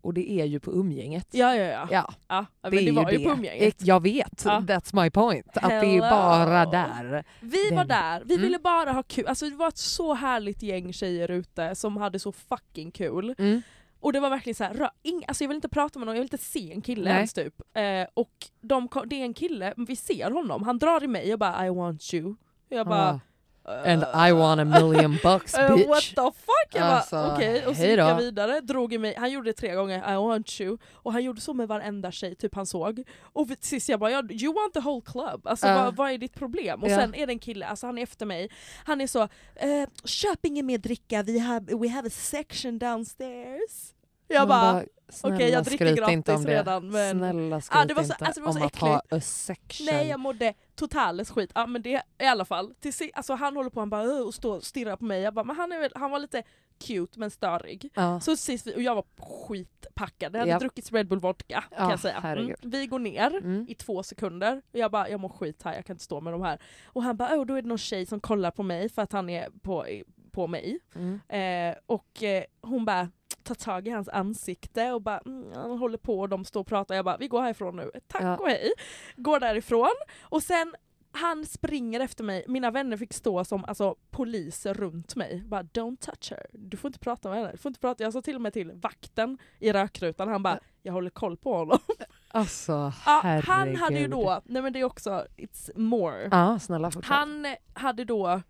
Och det är ju på umgänget. Ja, ja, ja. Ja, ja men det det, var ju det. på umgänget. Jag vet, Ja. that's my point. Att det är bara där. Vi var Den- där, vi Mm. ville bara ha kul. Alltså det var ett så härligt gäng tjejer ute som hade så fucking kul. Mm. Och det var verkligen så här, ing, alltså jag vill inte prata med någon, jag vill inte se en kille Nej. ens typ. Eh, och de, det är en kille, vi ser honom, han drar i mig och bara I want you. Jag bara Ah. And I want a million bucks Eh, bitch. what the fuck? Jag Alltså, bara okej, och så gick jag vidare, drog i mig, han gjorde det tre gånger, I want you, och han gjorde så med varenda tjej typ han såg. Och sist jag bara, you want the whole club, alltså Ja. vad, vad är ditt problem? Och Ja. sen är det en kille, alltså han är efter mig, han är så, eh, köp ingen mer dricka, vi have, we have a section downstairs. Jag Man bara, snälla okej, jag dricker gratis redan, men- Snälla skryt Ah, det var så- inte alltså, det var så om att ha a section. Nej jag mådde totales skit, ja, men det i alla fall. Till, si- alltså, han håller på han bara, och står och stirrar på mig, jag bara, men han, är väl, han var lite cute men störig. Ja. Så sist vi, och jag var skitpackad, jag hade Ja. druckit Red Bull vodka kan Ja, jag säga. Mm. Vi går ner Mm. i två sekunder och jag bara, jag mår skit här, jag kan inte stå med de här. Och han bara, då är det någon tjej som kollar på mig för att han är på, på mig. Mm. Eh, och eh, hon bara tar tag i hans ansikte och bara mm, han håller på och de står och pratar. Jag bara vi går härifrån nu, tack Ja. och hej. Går därifrån och sen han springer efter mig, mina vänner fick stå som alltså, poliser runt mig. Bara don't touch her, du får inte prata med henne. Du får inte prata. Jag sa till och med till vakten i rökrutan, han bara jag håller koll på honom. Alltså Ja, herregud. han hade ju då, nej men det är också, it's more. Ja, snälla fortsätt. Han hade då,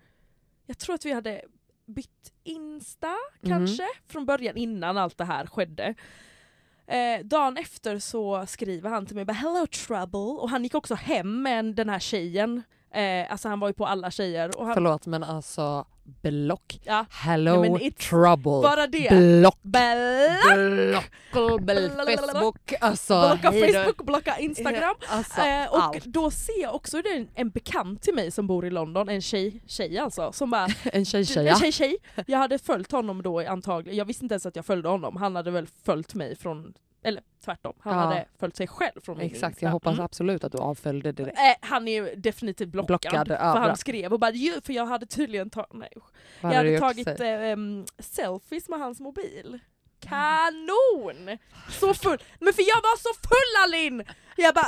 jag tror att vi hade bytt Insta Mhm. kanske, från början innan allt det här skedde. Eh, dagen efter så skriver han till mig bara “Hello trouble” och han gick också hem med den här tjejen. Eh, alltså han var ju på alla tjejer. Och han, Förlåt men alltså block. ja, Hello it's trouble. bara det. Block. Block! Facebook. Alltså Blocka. Facebook, blocka Instagram. Alltså, Eh, och allt. då ser jag också det är en, en bekant till mig som bor i London, en tjej, tjej alltså, som bara En tjej En tjeja. tjej, tjej. Jag hade följt honom då antagligen, jag visste inte ens att jag följde honom, han hade väl följt mig från, eller tvärtom, han Ja. hade följt sig själv från min Exakt, jag hoppas Mm. absolut att du avföljde direkt. Eh, han är ju definitivt blockad, Blockad, ja, för han bra. skrev och bara för jag hade tydligen tagit, nej, Vad jag hade tagit eh, selfies med hans mobil. Kanon! Så full, men för jag var så full Alin! Jag bara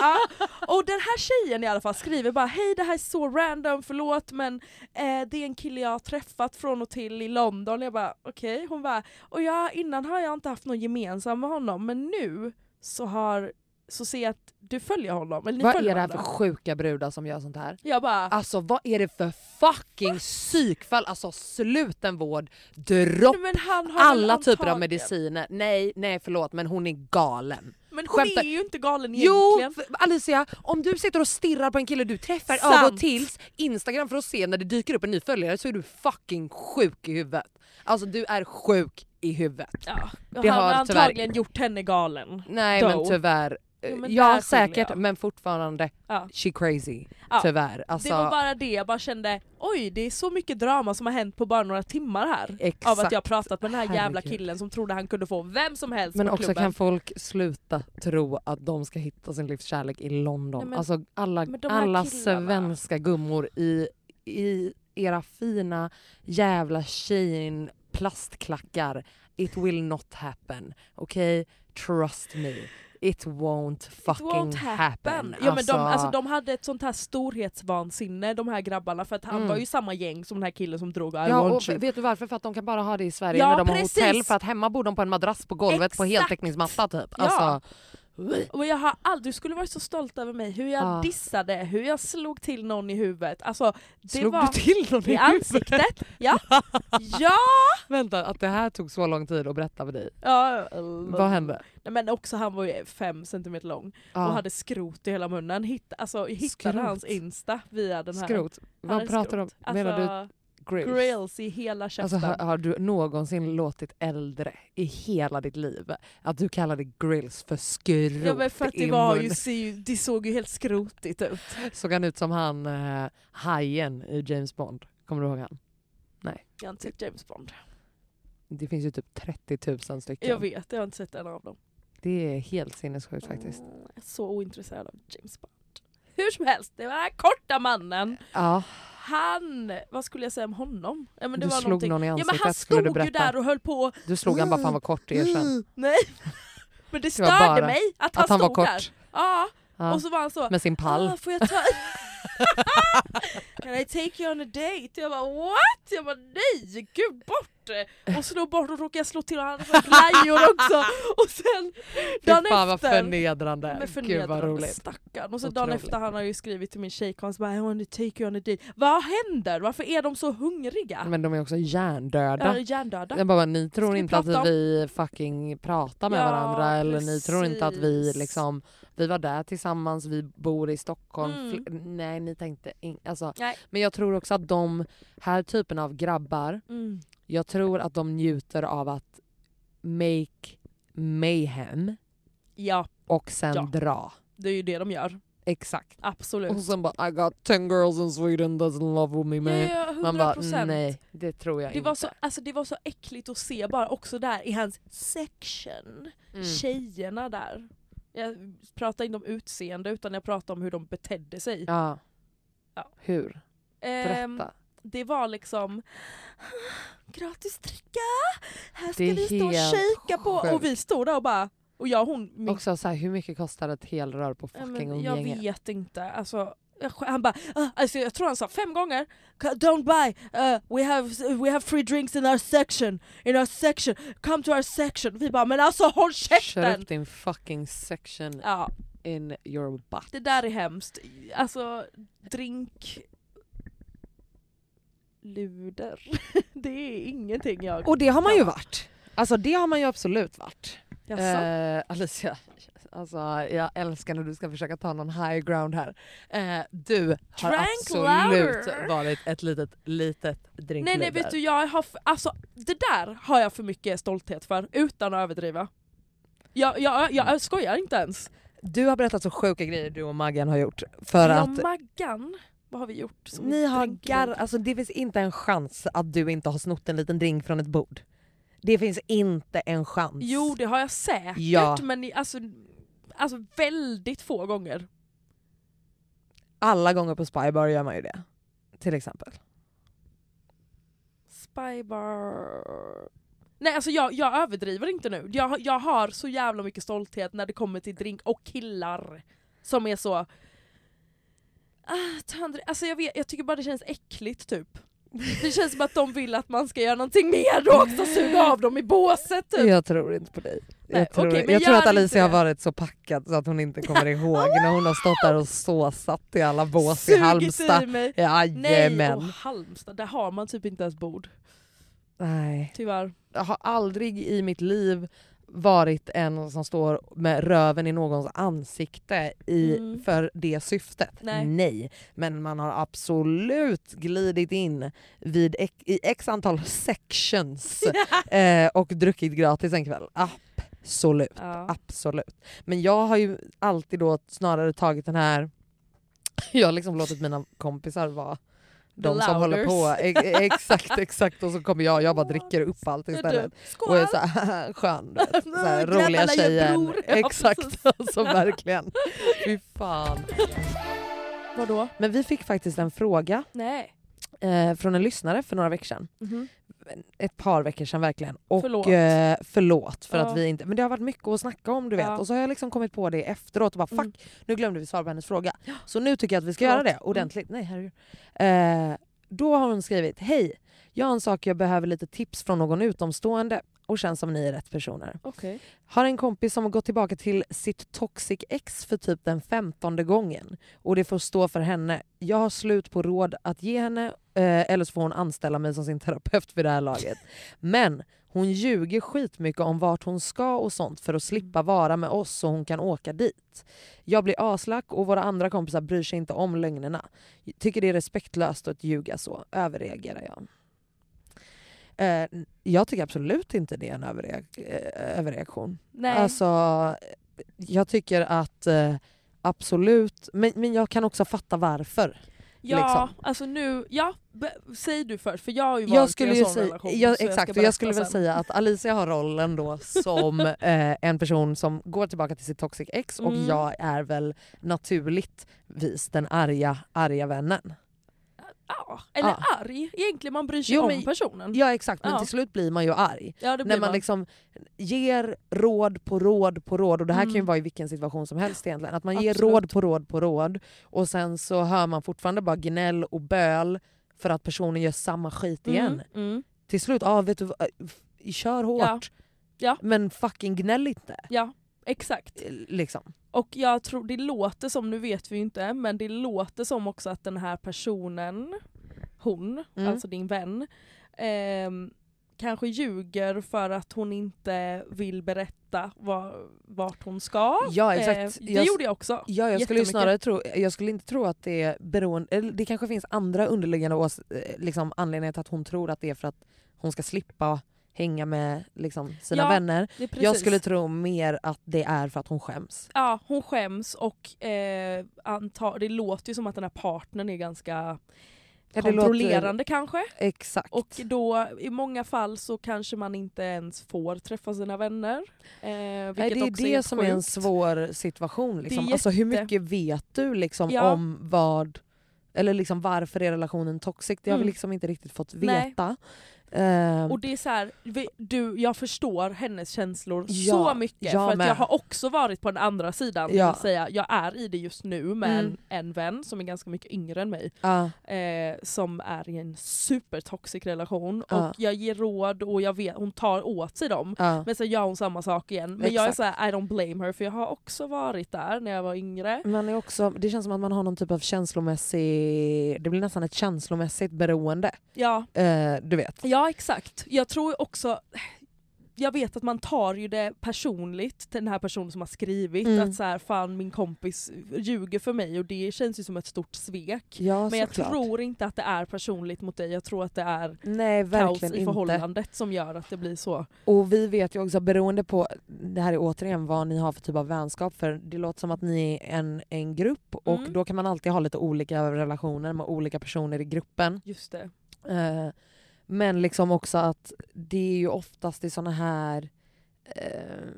ja. Och den här tjejen i alla fall skriver bara hej det här är så random, förlåt men eh, det är en kille jag har träffat från och till i London. Jag bara okej, hon bara och jag, innan har jag inte haft någon gemensam med honom men nu så har så ser jag att du följer honom. Eller ni Vad följer är det här för sjuka brudar som gör sånt här? Jag bara Alltså vad är det för fucking psykfall? Alltså slutenvård, dropp, men han har väl alla typer av antagligen- mediciner. Nej, nej förlåt men hon är galen. Men hon Skämtar- är ju inte galen Jo egentligen. för- Alicia, om du sitter och stirrar på en kille du träffar av och tills Instagram för att se när det dyker upp en ny följare så är du fucking sjuk i huvudet. Alltså du är sjuk i huvudet. Ja, Det han har har tyvärr- antagligen gjort henne galen. Nej Då. men tyvärr. Jo, men ja säkert jag. men fortfarande Ja. she crazy. Ja. Tyvärr. Alltså, Det var bara det, jag bara kände oj det är så mycket drama som har hänt på bara några timmar här. Exakt. Av att jag pratat med den här jävla Herregud. killen som trodde han kunde få vem som helst Men på också klubben. kan folk sluta tro att de ska hitta sin livskärlek i London. Nej, men- alltså alla, alla svenska gummor i, i era fina jävla Shein plastklackar. It will not happen. Okej? Trust me. It won't fucking It won't happen. happen. Ja, men de, alltså, de hade ett sånt här storhetsvansinne de här grabbarna för att han Mm. var ju samma gäng som den här killen som drog I Ja, och want you. vet du varför? För att de kan bara ha det i Sverige Ja, när de har precis. hotell för att hemma bor de på en madrass på golvet på Exakt. heltäckningsmatta typ. Ja. Och jag har aldrig, du skulle varit så stolt över mig, hur jag Ja. dissade, hur jag slog till någon i huvudet. Alltså, det slog var du till någon i i ansiktet. Ja. ja! Vänta, att det här tog så lång tid att berätta för dig. ja. Vad hände? Nej, men också han var ju fem centimeter lång Ja. och hade skrot i hela munnen. Hitt, alltså, hittade Skrot. hans insta via den här. Skrot? Vad pratar du om? Menar du Alltså, grills? grills i hela käften. Alltså, har, har du någonsin låtit äldre i hela ditt liv att du kallade grills för skrot ja, men för att det, var ju, mun? ser ju, det såg ju helt skrotigt ut. Såg han ut som han eh, hajen i James Bond? Kommer du ihåg han? Jag har inte sett James Bond. Det finns ju typ 30 000 stycken. Jag vet, jag har inte sett en av dem. Det är helt sinnessjukt faktiskt. Mm, jag är så ointresserad av James Bond. Hur som helst, det var den här korta mannen. Ja, Han, vad skulle jag säga om honom? Ja, men det du var slog någonting. någon i Ja ansiktet men han stod ju där och höll på Du slog han bara för han var kort, erkänn. Nej. Men det Det var störde bara mig att han Att han var stod där. kort Ja, ja. och så var han så med sin pall. Ah, får jag ta... Can I take you on a date? Jag bara what? Jag bara nej, gud bort! Och slå bort och råkade jag slå till och han hade glajjor också. Och sen Fy dagen fan vad efter förnedrande. men Gud förnedrande roligt. stackarn. Och dagen Otroligt. efter han har ju skrivit till min tjejkompis bara I want to take you on a date. Vad händer? Varför är de så hungriga? Men de är också Ja, hjärndöda. hjärndöda. Jag bara, ni tror vi inte att prata om? vi fucking pratar med Ja, varandra eller ni tror inte att vi precis. liksom, vi var där tillsammans, vi bor i Stockholm. Mm. Nej ni tänkte in, alltså. Nej. Men jag tror också att de här typen av grabbar, Mm. Jag tror att de njuter av att make mayhem Ja, och sen Ja. dra. det är ju det de gör. Exakt. Absolut. Och sen bara I got 10 girls in Sweden doesn't love with me man. ja, ja, 100%. Man bara nej det tror jag Det inte. var, så, alltså det var så äckligt att se bara också där i hans section. Mm. Tjejerna där. Jag pratar inte om utseende utan jag pratar om hur de betedde sig. Ja. Ja. Hur? Ehm, Berätta. Det var liksom gratis dricka, här ska vi stå och shakea på och vi stod där och bara och jag och hon min, Också så här, hur mycket kostar ett helrör på fucking men jag umgänge? vet inte. Alltså, jag- han bara, ah, alltså jag tror han sa fem gånger Don't buy, uh, we, have, we have free drinks in our section, in our section, come to our section. Vi bara men alltså håll Kör käften! upp din fucking section Ja, in your butt. det där är hemskt. Alltså drink... Luder. det är ingenting jag... Och det har man ju varit. Alltså det har man ju absolut varit. Eh, Alicia, alltså, jag älskar när du ska försöka ta någon high ground här. Eh, du har Drank absolut louder. varit ett litet, litet drinkluder. Nej nej vet du, jag har, alltså, det där har jag för mycket stolthet för, utan att överdriva. Jag, jag, jag skojar inte ens. Du har berättat så sjuka grejer du och Maggan har gjort. För jag att Maggan, vad har vi gjort? som ni har gar- alltså det finns inte en chans att du inte har snott en liten drink från ett bord. Det finns inte en chans. Jo det har jag säkert, Ja. men alltså, alltså väldigt få gånger. Alla gånger på Spybar gör man ju det. Till exempel. Spybar... Nej alltså jag, jag överdriver inte nu. Jag, jag har så jävla mycket stolthet när det kommer till drink och killar som är så... Ah, alltså jag, vet, jag tycker bara det känns äckligt typ. Det känns som att de vill att man ska göra någonting mer och också suga av dem i båset typ. Jag tror inte på dig. Nej, Jag tror, okej, jag tror att Alicia har varit så packad så att hon inte kommer ihåg när hon har stått där och såsat i alla bås i Sugit Halmstad. i mig. Nej, Jajamän. och Halmstad, där har man typ inte ens bord. Nej. Tyvärr. Jag har aldrig i mitt liv varit en som står med röven i någons ansikte i, Mm. för det syftet. Nej. Men man har absolut glidit in vid ex, i x antal sections eh, och druckit gratis en kväll. Absolut. Ja. Absolut. Men jag har ju alltid då snarare tagit den här... Jag har liksom låtit mina kompisar vara de som håller på. Louders. E- exakt, exakt. Och så kommer jag jag bara dricker upp allt istället. Skål! Och är såhär skön. du vet. Så här, roliga tjejen. Exakt, alltså verkligen. Fy fan. Vadå? Men vi fick faktiskt en fråga Nej. Eh, från en lyssnare för några veckor sedan. Mhm. ett par veckor sedan verkligen. Och Förlåt. eh, förlåt för Ja. att vi inte... Men det har varit mycket att snacka om du vet. Ja. Och så har jag liksom kommit på det efteråt och bara fuck, Mm. nu glömde vi svara på hennes fråga. Så nu tycker jag att vi ska Förlåt. göra det Mm. ordentligt. Nej herregud. Eh, då har hon skrivit, hej, jag har en sak jag behöver lite tips från någon utomstående och känns som ni är rätt personer. Okej. Har en kompis som har gått tillbaka till sitt toxic ex för typ den femtonde gången och det får stå för henne. Jag har slut på råd att ge henne eh, eller så får hon anställa mig som sin terapeut vid det här laget. Men hon ljuger skitmycket om vart hon ska och sånt för att slippa vara med oss så hon kan åka dit. Jag blir aslack och våra andra kompisar bryr sig inte om lögnerna. Tycker det är respektlöst att ljuga så. Överreagerar jag. Eh, jag tycker absolut inte det är en överreak- eh, överreaktion. Nej. Alltså, jag tycker att eh, absolut, men, men jag kan också fatta varför. ja, liksom. alltså nu, ja, säg du först för jag har ju varit Jag skulle i en sån säga, relation. jag, så jag exakt, och jag skulle berätta väl sen. säga att Alicia har rollen då som eh, en person som går tillbaka till sitt toxic ex och Mm. jag är väl naturligtvis den arga, arga vännen. Ja, eller Ja. arg. Egentligen man bryr sig Jo, om men- personen. Ja exakt, men Ja. till slut blir man ju arg. Ja, När man liksom ger råd på råd på råd, och det här kan ju Mm. vara i vilken situation som helst egentligen. Att man ger Absolut. råd på råd på råd och sen så hör man fortfarande bara gnäll och böl för att personen gör samma skit igen. Mm, mm. Till slut, ja vet du f- kör hårt. Ja. Men fucking gnäll inte. Exakt. Eh, Liksom. Och jag tror det låter som, nu vet vi ju inte, men det låter som också att den här personen, hon, Mm. alltså din vän, ehm, kanske ljuger för att hon inte vill berätta var, vart hon ska. Ja, exakt. Eh, det Jag- gjorde jag också. Ja, jag skulle snarare tro, jag skulle inte tro att det är beroende, eller det kanske finns andra underliggande ås, eh, liksom, anledningar till att hon tror att det är för att hon ska slippa hänga med liksom, sina Ja, vänner. Är. Jag skulle tro mer att det är för att hon skäms. Ja, hon skäms och eh, antar, det låter ju som att den här partnern är ganska Ja, det låter- kontrollerande kanske. Exakt. Och då i många fall så kanske man inte ens får träffa sina vänner. Eh, Nej, det är det helt som är en sjukt. svår situation. Liksom. är Alltså, hur jätte- mycket vet du liksom, Ja. om vad eller liksom varför är relationen toxic? Det har vi Mm. liksom inte riktigt fått Nej. Ehm, Och det är så här, du, jag förstår hennes känslor Ja, så mycket för att med. jag har också varit på den andra sidan. Ja. Vill säga, jag är i det just nu med Mm. en, en vän som är ganska mycket yngre än mig. ja, Eh, som är i en supertoxic relation. Ja. Och jag ger råd och jag vet, hon tar åt sig dem. Men sen gör hon samma sak igen. Men jag är Exakt. såhär, I don't blame her för jag har också varit där när jag var yngre. Man är också, det känns som att man har någon typ av känslomässig... Det blir nästan ett känslomässigt beroende. Ja, Eh, du vet. ja exakt. Jag tror också, jag vet att man tar ju det personligt till den här personen som har skrivit Mm. att så här, fan min kompis ljuger för mig och det känns ju som ett stort svek. Ja, Men jag såklart. tror inte att det är personligt mot dig, jag tror att det är Nej, kaos i inte. förhållandet som gör att det blir så. Och vi vet ju också, beroende på, det här är återigen vad ni har för typ av vänskap, för det låter som att ni är en, en grupp och Mm. då kan man alltid ha lite olika relationer med olika personer i gruppen. Just det. Eh, men liksom också att det är ju oftast i såna här... Eh,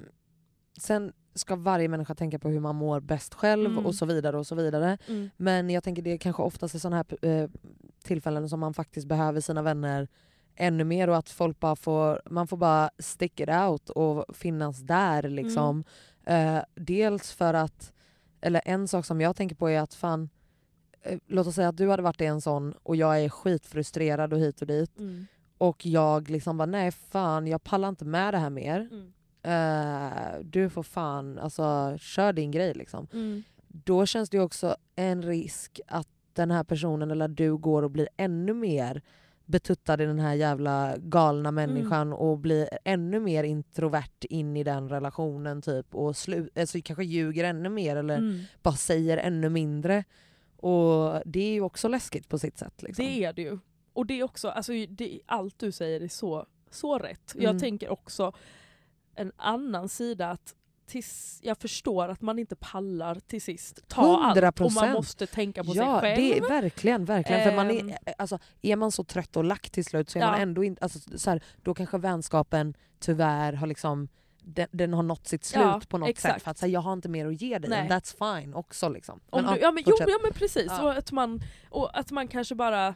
sen ska varje människa tänka på hur man mår bäst själv Mm. och så vidare och så vidare. Mm. Men jag tänker det är kanske oftast i såna här eh, tillfällen som man faktiskt behöver sina vänner ännu mer och att folk bara får, man får bara stick it out och finnas där liksom. Eh, dels för att, eller en sak som jag tänker på är att fan, låt oss säga att du hade varit i en sån och jag är skitfrustrerad och hit och dit Mm. och jag liksom bara nej fan jag pallar inte med det här mer. Mm. Eh, du får fan, alltså kör din grej liksom Mm. då känns det ju också en risk att den här personen eller du går och blir ännu mer betuttad i den här jävla galna människan och blir ännu mer introvert in i den relationen typ och slu- alltså kanske ljuger ännu mer eller Mm. bara säger ännu mindre. Och det är ju också läskigt på sitt sätt. Liksom. Det är det ju. Och det är också, alltså, det, allt du säger är så, så rätt. Mm. Jag tänker också en annan sida att tills jag förstår att man inte pallar till sist ta allt och man 100%. måste tänka på ja, sig själv. det är verkligen, verkligen. För man Ehm. är, alltså, är man så trött och lack till slut så är Ja. man ändå inte... Alltså, så här, då kanske vänskapen tyvärr har liksom den, den har nått sitt slut Ja, på något exakt. sätt. För att säga jag har inte mer att ge dig, Nej. and that's fine också. Liksom. Om Men, du, ja, men, jo, ja men precis, Ja. och, att man, och att man kanske bara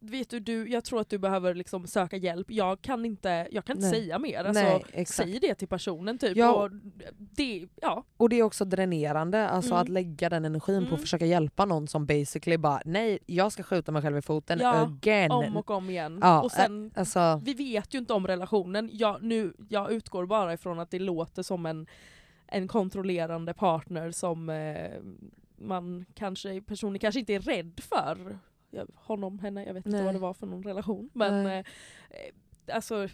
vet du, du, jag tror att du behöver liksom söka hjälp, jag kan inte, jag kan inte Nej. säga mer. Alltså, Nej, säg det till personen typ. Ja. Och det, ja. Och det är också dränerande, alltså Mm. att lägga den energin på Mm. att försöka hjälpa någon som basically bara nej jag ska skjuta mig själv i foten Ja, again. om och om igen. Ja, och sen, Alltså, vi vet ju inte om relationen, jag, nu, jag utgår bara ifrån att det låter som en, en kontrollerande partner som eh, man kanske, personen kanske inte är rädd för. Jag, honom, henne, jag vet inte Nej. vad det var för någon relation. Men eh, eh, alltså,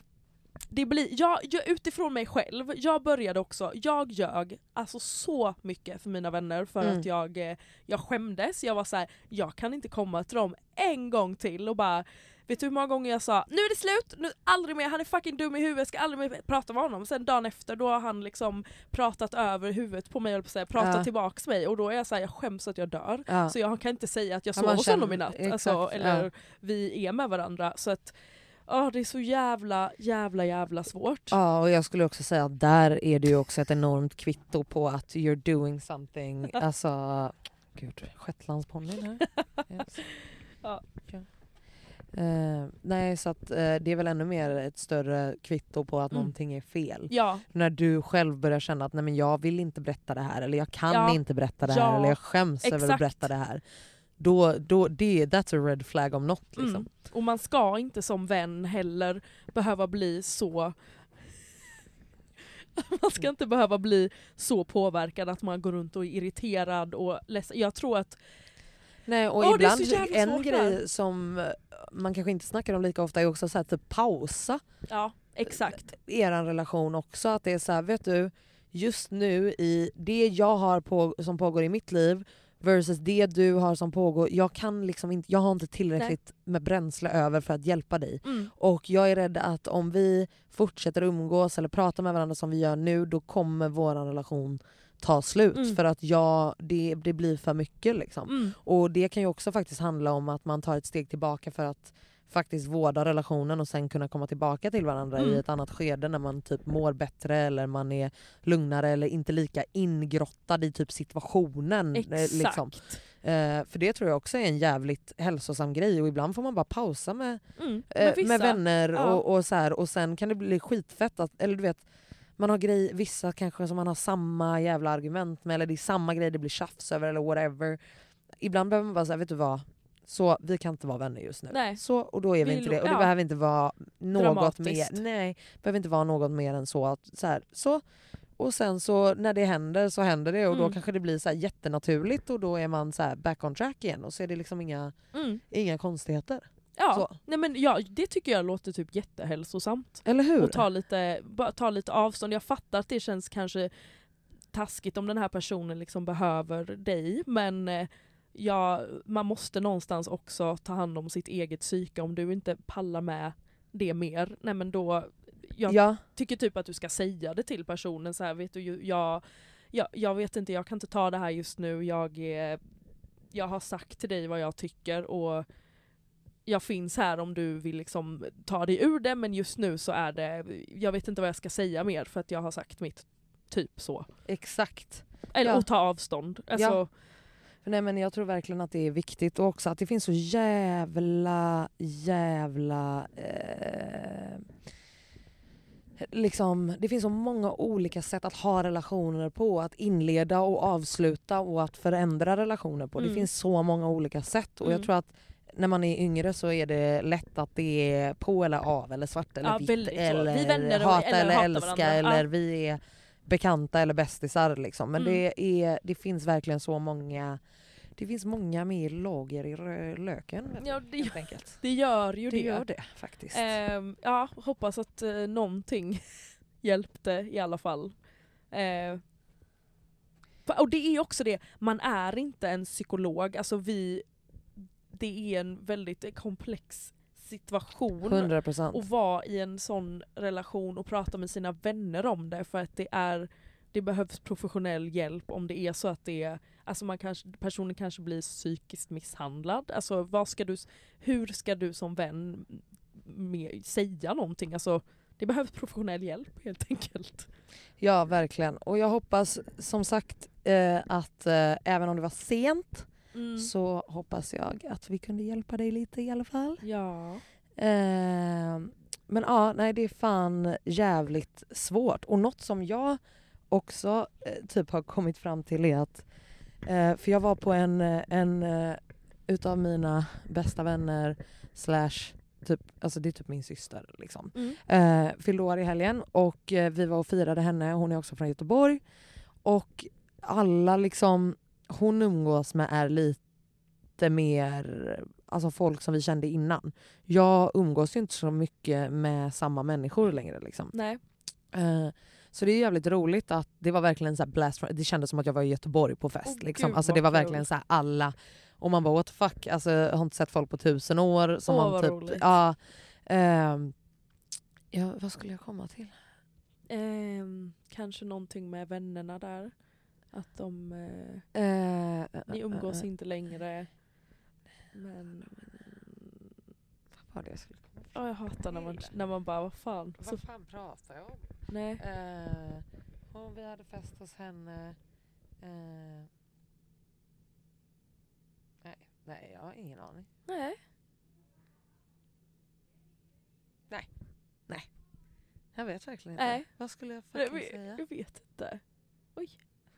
det blir, jag, jag, utifrån mig själv, jag började också, jag ljög alltså så mycket för mina vänner för Mm. att jag, eh, jag skämdes. Jag var så här, jag kan inte komma till dem en gång till och bara Vet du hur många gånger jag sa nu är det slut, nu aldrig mer, han är fucking dum i huvudet, jag ska aldrig mer prata med honom. Sen dagen efter då har han liksom pratat över huvudet på mig, på säga, pratat Ja. tillbaks mig och då är jag såhär, jag skäms att jag dör. ja. Så jag kan inte säga att jag Ja, sov hos honom i natt, alltså, eller ja. vi är med varandra. Så att ja, det är så jävla, jävla, jävla svårt. Ja och jag skulle också säga att där är det ju också ett enormt kvitto på att you're doing something, alltså gud, shetlandsponnyn här. Yes. Ja. Eh, nej så att eh, det är väl ännu mer ett större kvitto på att Mm. någonting är fel. Ja, När du själv börjar känna att nej men jag vill inte berätta det här eller jag kan Ja. inte berätta det här Ja, eller jag skäms över att exakt. berätta det här. Då, då, det, that's a red flag om något liksom. Mm. Och man ska inte som vän heller behöva bli så man ska inte behöva bli så påverkad att man går runt och är irriterad och ledsen. Jag tror att Nej och så ibland, en grej som eh, man kanske inte snackar om lika ofta är också så här, typ pausa Ja, exakt. er relation också. Att det är så här, vet du, just nu i det jag har på, som pågår i mitt liv versus det du har som pågår, jag kan liksom inte, jag har inte tillräckligt med bränsle över för att hjälpa dig. Mm. Och jag är rädd att om vi fortsätter umgås eller prata med varandra som vi gör nu, då kommer vår relation ta slut. Mm. För att jag, det, det blir för mycket liksom. Mm. Och det kan ju också faktiskt handla om att man tar ett steg tillbaka för att faktiskt vårda relationen och sen kunna komma tillbaka till varandra Mm. i ett annat skede när man typ mår bättre eller man är lugnare eller inte lika ingrottad i typ situationen. eh, Exakt. Liksom. Eh, för det tror jag också är en jävligt hälsosam grej och ibland får man bara pausa med, Mm. eh, Men vissa- med vänner ja. och, och så här, och sen kan det bli skitfett att, eller du vet man har grej, vissa kanske som man har samma jävla argument med eller det är samma grej det blir tjafs över eller whatever. Ibland behöver man bara säga, vet du vad? Så vi kan inte vara vänner just nu. Nej. Så, och då är vi, Vi inte det. Och det ja. behöver inte vara något mer. Nej, behöver inte vara något mer än så. Att, så, här, så. Och sen så när det händer så händer det och då Mm. kanske det blir så här jättenaturligt och då är man så här back on track igen och så är det liksom inga, Mm. inga konstigheter. Ja. Så. Nej, men ja, det tycker jag låter typ jättehälsosamt. Eller hur? Och ta lite, ta lite avstånd. Jag fattar att det känns kanske taskigt om den här personen liksom behöver dig men eh, ja, man måste någonstans också ta hand om sitt eget psyke. Om du inte pallar med det mer, nej men då... Jag ja. tycker typ att du ska säga det till personen så här, vet du, jag, jag, jag vet inte, jag kan inte ta det här just nu, jag, är, jag har sagt till dig vad jag tycker och jag finns här om du vill liksom ta dig ur det men just nu så är det, jag vet inte vad jag ska säga mer för att jag har sagt mitt, typ så. Exakt. Eller Ja. och ta avstånd. Alltså, Ja. Nej, men jag tror verkligen att det är viktigt och också att det finns så jävla, jävla... Eh, liksom, det finns så många olika sätt att ha relationer på. Att inleda och avsluta och att förändra relationer på. Det Mm. finns så många olika sätt. Och jag Mm. tror att när man är yngre så är det lätt att det är på eller av eller svart eller Ja, vitt. så. Vi Eller vänner hata eller eller, älska varandra. eller Ja. vi är bekanta eller bästisar. Liksom. Men Mm. det, är, det finns verkligen så många det finns många mer lager i löken ja, det, helt enkelt. det gör ju Det det. gör det faktiskt. Ehm, ja, hoppas att eh, någonting hjälpte i alla fall. Fa- och det är också det, man är inte en psykolog, alltså vi, det är en väldigt komplex situation 100 procent. att vara i en sån relation och prata med sina vänner om det för att det är det behövs professionell hjälp om det är så att det är, alltså man kanske, personen kanske blir psykiskt misshandlad. Alltså vad ska du, hur ska du som vän med, säga någonting? Alltså det behövs professionell hjälp helt enkelt. Ja verkligen. Och jag hoppas som sagt eh, att eh, även om det var sent Mm. så hoppas jag att vi kunde hjälpa dig lite i alla fall. Ja. Eh, men ja, nej det är fan jävligt svårt. Och något som jag också eh, typ har kommit fram till är att, eh, för jag var på en, eh, en eh, utav mina bästa vänner slash typ, alltså det är typ min syster liksom. Mm. Eh, fyllde år i helgen och eh, vi var och firade henne, hon är också från Göteborg. Och alla liksom hon umgås med är lite mer alltså folk som vi kände innan. Jag umgås ju inte så mycket med samma människor längre. Liksom. Nej. Eh, så det är jävligt roligt att det var verkligen så blast from, Det kändes som att jag var i Göteborg på fest. Åh, liksom. gud, Alltså det var verkligen så här alla och man bara what the fuck, alltså, jag har inte sett folk på tusen år. Som Åh, man vad typ, roligt. ja, ehm, ja, vad skulle jag komma till? Ehm, kanske någonting med vännerna där. Att de... Eh, Eh, ni eh, umgås eh, inte längre. Men... vad var det jag skulle komma? Ja, jag hatar när man, när man bara, vad fan. Vad fan pratar jag om? nej. Eh, och vi hade fest hos henne. Eh, nej, nej, jag har ingen aning. nej. Jag vet verkligen inte. Nej. Vad skulle jag fucking säga? jag vet inte.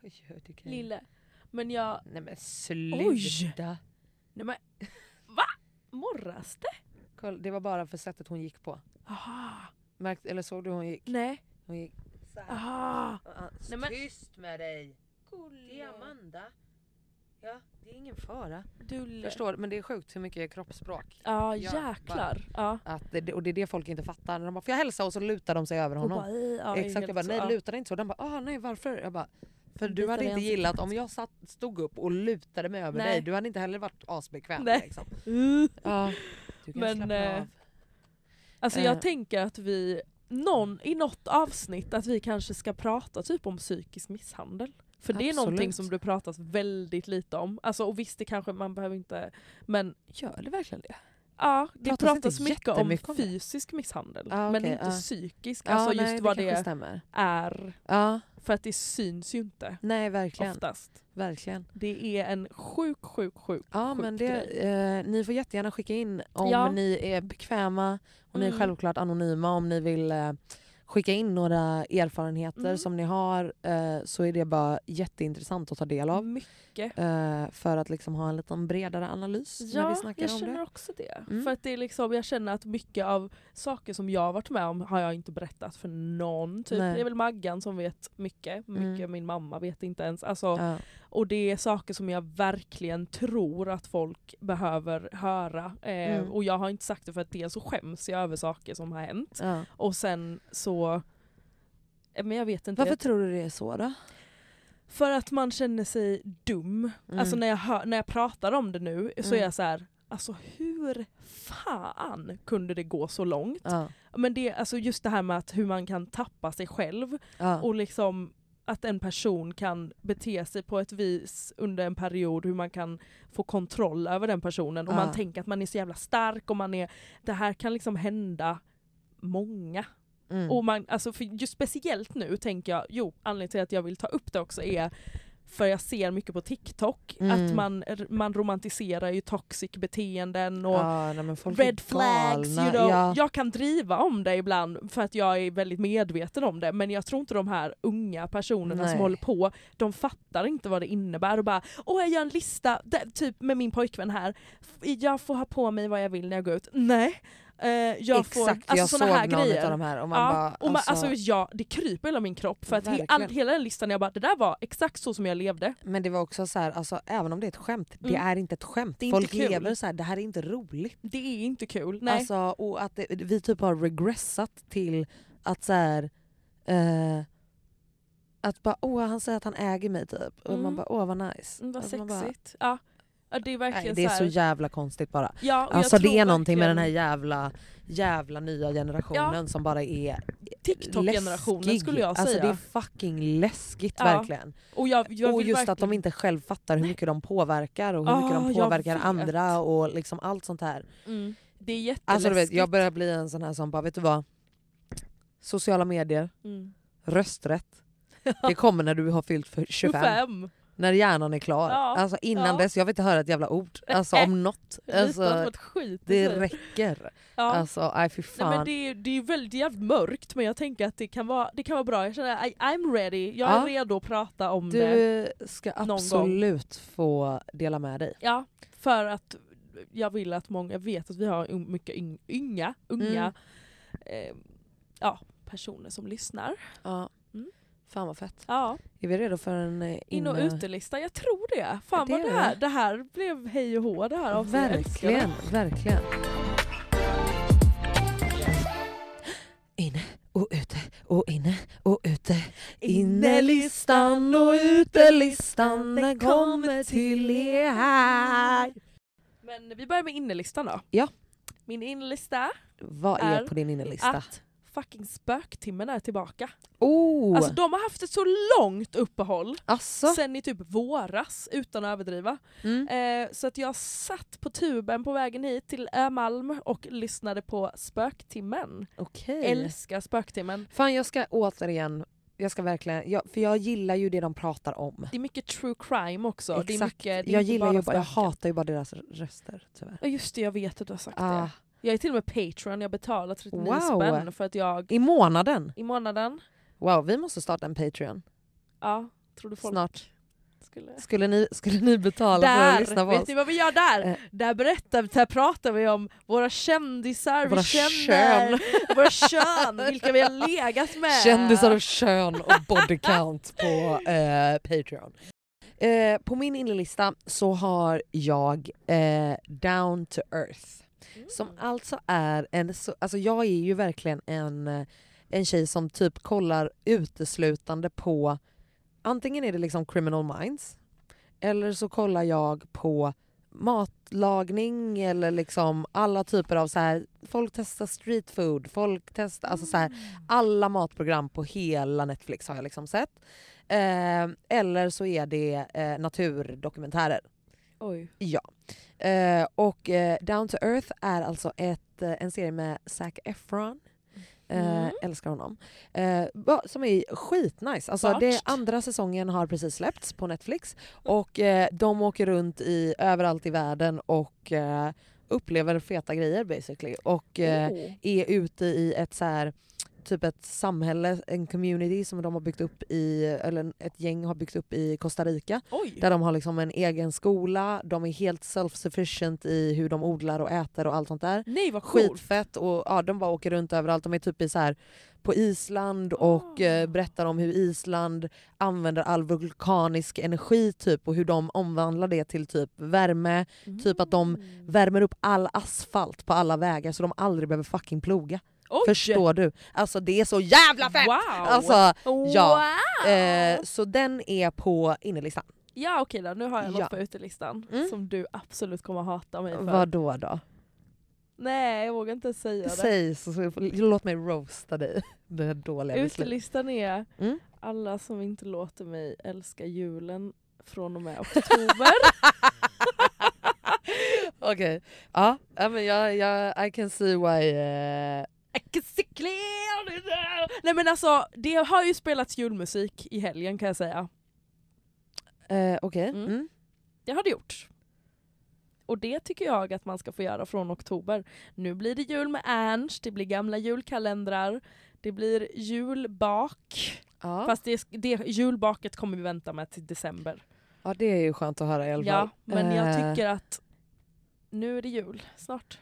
Vad gör du Karin? Lille. Men jag... Nej men sluta. Oj. Nej men... Va? Morras det? Kolla, det var bara för sättet hon gick på. Aha. Märkt, eller såg du hur hon gick? Nej. Hon gick så här. Aha. Ah, Nej, men- Tyst med dig! Det är Amanda. Ja, det är ingen fara. Dulle. Förstår, men det är sjukt hur mycket kroppsspråk. Ja Ja, jäklar. Ja. Att det, och det är det folk inte fattar. När de bara, får jag hälsa? Och så lutar de sig över honom. bara, ja, Exakt, jag bara nej luta dig inte så. Den bara ah, nej varför? Jag bara för du hade inte gillat om jag satt, stod upp och lutade mig över Nej. dig. Du hade inte heller varit asbekväm. Nej. Liksom. Ja, du kan Men, eh, av. Alltså jag Eh. tänker att vi, någon, i något avsnitt, att vi kanske ska prata typ om psykisk misshandel. För det är någonting Absolut. som det pratas väldigt lite om. Alltså, och visst det kanske man behöver inte, men Gör det verkligen det? Ja, det Pratas pratas mycket om fysisk misshandel. Ja, men okej, inte ja. psykisk, alltså ja, just nej, vad det det, är. För att det syns ju inte nej verkligen. oftast. verkligen. Det är en sjuk, sjuk, sjuk, Ja sjuk men det, grej. eh, ni får jättegärna skicka in om Ja. ni är bekväma och ni är Mm. självklart anonyma om ni vill eh, skicka in några erfarenheter Mm. som ni har eh, så är det bara jätteintressant att ta del av. Mycket. Eh, för att liksom ha en liten bredare analys när vi Ja, snackar jag om känner det. också det. Mm. För att det är liksom, jag känner att mycket av saker som jag har varit med om har jag inte berättat för någon. Typ. Nej. Det är väl Maggan som vet mycket, mycket Mm. min mamma vet inte ens. Alltså, Ja. Och det är saker som jag verkligen tror att folk behöver höra. Eh, Mm. Och jag har inte sagt det för att dels så skäms jag över saker som har hänt. Ja. Och sen så... eh, Men jag vet inte. Varför jag, tror du det är så då? för att man känner sig dum. Mm. Alltså när jag, hör, när jag pratar om det nu så är Mm. jag så här. Alltså hur fan kunde det gå så långt? Ja. Men det, alltså just det här med att hur man kan tappa sig själv Ja. och liksom att en person kan bete sig på ett vis under en period, hur man kan få kontroll över den personen. Och Ja. man tänker att man är så jävla stark och man är, det här kan liksom hända många. Mm. Och man, alltså för just speciellt nu tänker jag, jo anledningen till att jag vill ta upp det också är för jag ser mycket på TikTok Mm. att man, man romantiserar ju toxic beteenden och ja, nej, red flags, you know. Ja. Jag kan driva om det ibland för att jag är väldigt medveten om det men jag tror inte de här unga personerna som Nej. håller på, de fattar inte vad det innebär och bara åh jag gör en lista, typ med min pojkvän här, jag får ha på mig vad jag vill när jag går ut. Nej. Eh, jag Exakt, får, alltså jag såna såg här någon grejer. av de här och man ja, bara... och man, alltså, alltså, ja, det kryper hela min kropp för att he, all, hela den listan, jag bara det där var exakt så som jag levde. Men det var också så här, alltså, även om det är ett skämt, det Mm. är inte ett skämt. Det är inte Folk kul. lever så här, det här är inte roligt. Det är inte kul. Nej. Alltså, och att det, vi typ har regressat till att så här, eh, att bara åh han säger att han äger mig typ. Och Mm. man bara åh vad nice. Mm, vad Alltså, man bara, sexigt. ja. Ja, det är verkligen nej, det är så så jävla konstigt bara. ja, Alltså det är någonting med den här verkligen- jävla, jävla nya generationen som bara är TikTok-generationen skulle jag Alltså säga. det är fucking läskigt Ja, verkligen. och jag, jag och just att de verkligen- inte själv fattar hur mycket de påverkar och hur Ah, mycket de jag påverkar andra och liksom allt sånt här. Mm, det är jätteläskigt. Alltså du vet, jag börjar bli en sån här som bara, vet du vad? Sociala medier, Mm. rösträtt. Det kommer när du har fyllt för 25. 25. När hjärnan är klar. Ja, Alltså innan ja. dess, jag vill inte höra ett jävla ord. Alltså om något. Alltså, det räcker. Ja. Alltså nej fy Nej, fan. men det, är, det är väldigt jävligt mörkt men jag tänker att det kan vara, det kan vara bra. Jag känner I, I'm ready, jag är Ja. redo att prata om det. Du ska absolut få dela med dig. Ja, för att jag vill att många jag vet att vi har mycket yng, ynga, unga Mm. eh, ja, personer som lyssnar. Ja. Fan vad fett. Ja, Är vi redo för en eh, in och utelista, jag tror det. Fan Det vad det här, det här blev hej och hå det här avsnittet. Verkligen, verkligen. Inne och ute och inne och ute. Innelistan och utelistan den kommer till er här. Men vi börjar med innelistan då. Ja. Min innelista Vad är Är på din innelista? att fucking spöktimmen är tillbaka. Oh! Alltså de har haft ett så långt uppehåll Asså? sen i typ våras utan att överdriva. Mm. Eh, så att jag satt på tuben på vägen hit till Ömalm och lyssnade på Spöktimmen. Okej. Älskar Spöktimmen. Fan jag ska återigen, jag ska verkligen, jag, för jag gillar ju det de pratar om. Det är mycket true crime också. Det är Exakt. mycket, det är jag gillar ju bara, jag hatar ju bara deras röster tyvärr. Just det, jag vet att du har sagt Ah. det. Jag är till och med Patreon, jag betalar 39 Wow. spänn för att jag I månaden? i månaden, Wow, vi måste starta en Patreon ja, tror du folk snart. skulle... Skulle ni, skulle ni betala för att Där! lyssna på Vet oss? ni vad vi gör där? Eh. Där berättar där pratar vi om våra kändisar Våra vi känner, våra kön, vilka vi har legat med. Kändisar och kön och body count på eh, Patreon. Eh, på min inlista så har jag eh, Down to Earth. Som alltså är en... Så, alltså jag är ju verkligen en, en tjej som typ kollar uteslutande på... Antingen är det liksom Criminal Minds eller så kollar jag på matlagning eller liksom alla typer av så här folk testar street food, folk testar alltså så här, alla matprogram på hela Netflix har jag liksom sett. Eh, eller så är det eh, naturdokumentärer. Oj. Ja. Eh, och eh, Down to Earth är alltså ett, eh, en serie med Zac Efron. Eh, Mm. Älskar honom. Eh, som är skitnice. Alltså, Vart? det, andra säsongen har precis släppts på Netflix och eh, de åker runt i, överallt i världen och upplever feta grejer basically. Och Oh. är ute i ett så här typ ett samhälle, en community som de har byggt upp i, eller ett gäng har byggt upp i Costa Rica. Oj. Där de har liksom en egen skola, de är helt self-sufficient i hur de odlar och äter och allt sånt där. Nej vad coolt. Skitfett och ja, de bara åker runt överallt. De är typ i så här på Island och Ah. eh, berättar om hur Island använder all vulkanisk energi typ och hur de omvandlar det till typ värme. Typ att de Mm. värmer upp all asfalt på alla vägar så de aldrig behöver fucking ploga. Oj. Förstår du? Alltså det är så jävla fett! Wow! Alltså, ja. Wow! eh, så den är på innerlistan. Ja okej då, nu har jag något Ja. på utelistan Mm. som du absolut kommer hata mig för. Vad då då? Nej jag vågar inte säga det. Säg så, så låt mig roasta dig. Det här dåliga. Utelistan är Mm. alla som inte låter mig älska julen från och med oktober. Okej, ja, ja, men jag, jag, I can see why... eh, Nej men alltså, det har ju spelats julmusik i helgen kan jag säga. eh, Okej. Mm. Mm. Det har det gjort. Och det tycker jag att man ska få göra från oktober. Nu blir det jul med Ernst, det blir gamla julkalendrar, det blir julbak. Ja. Fast det, det, julbaket kommer vi vänta med till december. ja, det är ju skönt att höra i alla fall. Ja, men jag Eh, tycker att nu är det jul snart.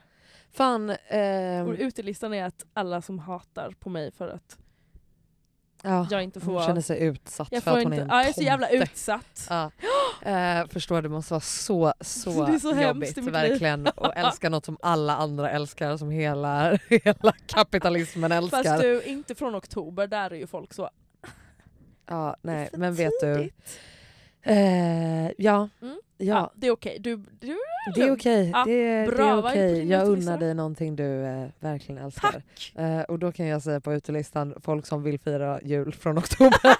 Fan, eh, Och utelistan är att alla som hatar på mig för att ja, jag inte får... hon känner sig utsatt jag för att hon inte, är en ja, jag är så jävla utsatt. Ja. Eh, förstår det måste vara så, så, Det är så jobbigt verkligen och älska något som alla andra älskar som hela, hela kapitalismen älskar. Fast du, inte från oktober, där är ju folk så ja, nej, men vet du. Eh, ja, Mm. ja, det är okej. Du, du, det är okej. Ja, det, bra, det är okej. Jag unnar dig någonting du eh, verkligen älskar. tack! Eh, och då kan jag säga på utelistan, folk som vill fira jul från oktober.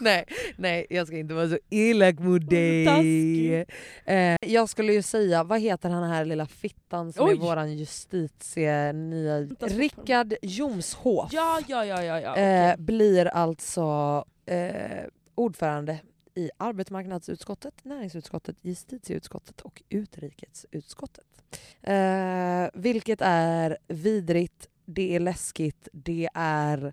nej, nej, jag ska inte vara så elak mot dig. Eh, jag skulle ju säga, vad heter han här lilla fittan som Oj. är våran justitie... Nya, Rickard Jomshof. Ja, ja, ja, ja. ja eh, okej. blir alltså eh, ordförande i arbetsmarknadsutskottet, näringsutskottet, justitieutskottet och utrikesutskottet. Eh, vilket är vidrigt, det är läskigt, det är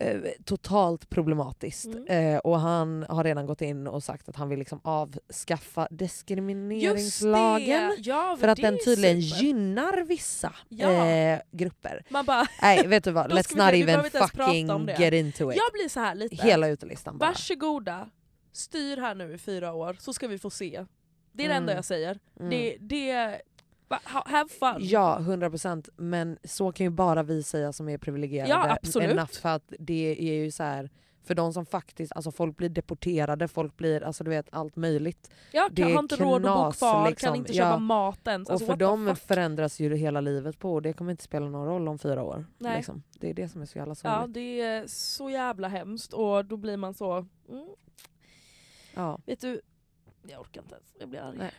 eh, totalt problematiskt. Mm. Eh, och han har redan gått in och sagt att han vill liksom avskaffa diskrimineringslagen. Ja, För att den tydligen super. gynnar vissa Ja. eh, grupper. Man bara, Nej vet du vad, let's not even fucking get into it. jag blir så här lite. Hela utelistan bara. Varsågoda, styr här nu i fyra år så ska vi få se. Det är det enda Mm. jag säger. Mm. Det, det, have fun. Ja, 100% men så kan ju bara vi säga som är privilegierade. Ja, absolut. Enough för att det är ju så här för de som faktiskt, alltså folk blir deporterade, folk blir, alltså du vet allt möjligt. jag det har inte råd att bo kvar, liksom. kan inte Ja. köpa mat ens. och Alltså, för what the dem förändras ju hela livet på och det kommer inte spela någon roll om fyra år. Nej. Liksom. Det är det som är så jävla Ja, sorgligt. det är så jävla hemskt och då blir man så... Mm, Ja. vet du, jag orkar inte ens. Jag blir arg. Nej.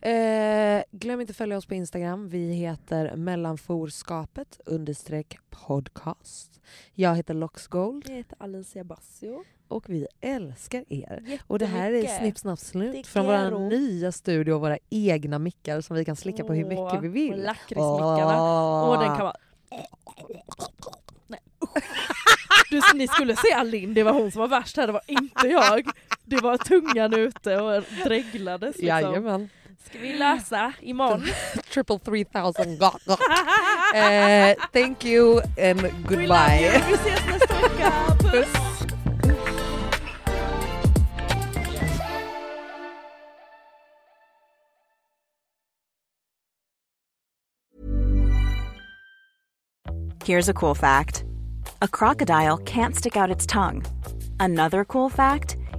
Eh, glöm inte att följa oss på Instagram. Vi heter mellanforskapet understreck podcast. Jag heter Loxgold Jag heter Alicia Bassio. och vi älskar er. Och det här är. Snipp Snapp är från vår nya studio och våra egna mickar som vi kan slicka på hur mycket vi vill. Lakritsmickarna. Åh. Och den kan vara... Nej. Du, ni skulle se Alin, det var hon som var värst här, det var inte jag. Det var tungan ute och dreglades liksom. Jajamän. Ska vi lösa imorgon? Triple three thousand got got. eh, Thank you and We love you. goodbye. Vi ses nästa vecka. Puss! Here's a cool fact a crocodile can't stick out its tongue. Another cool fact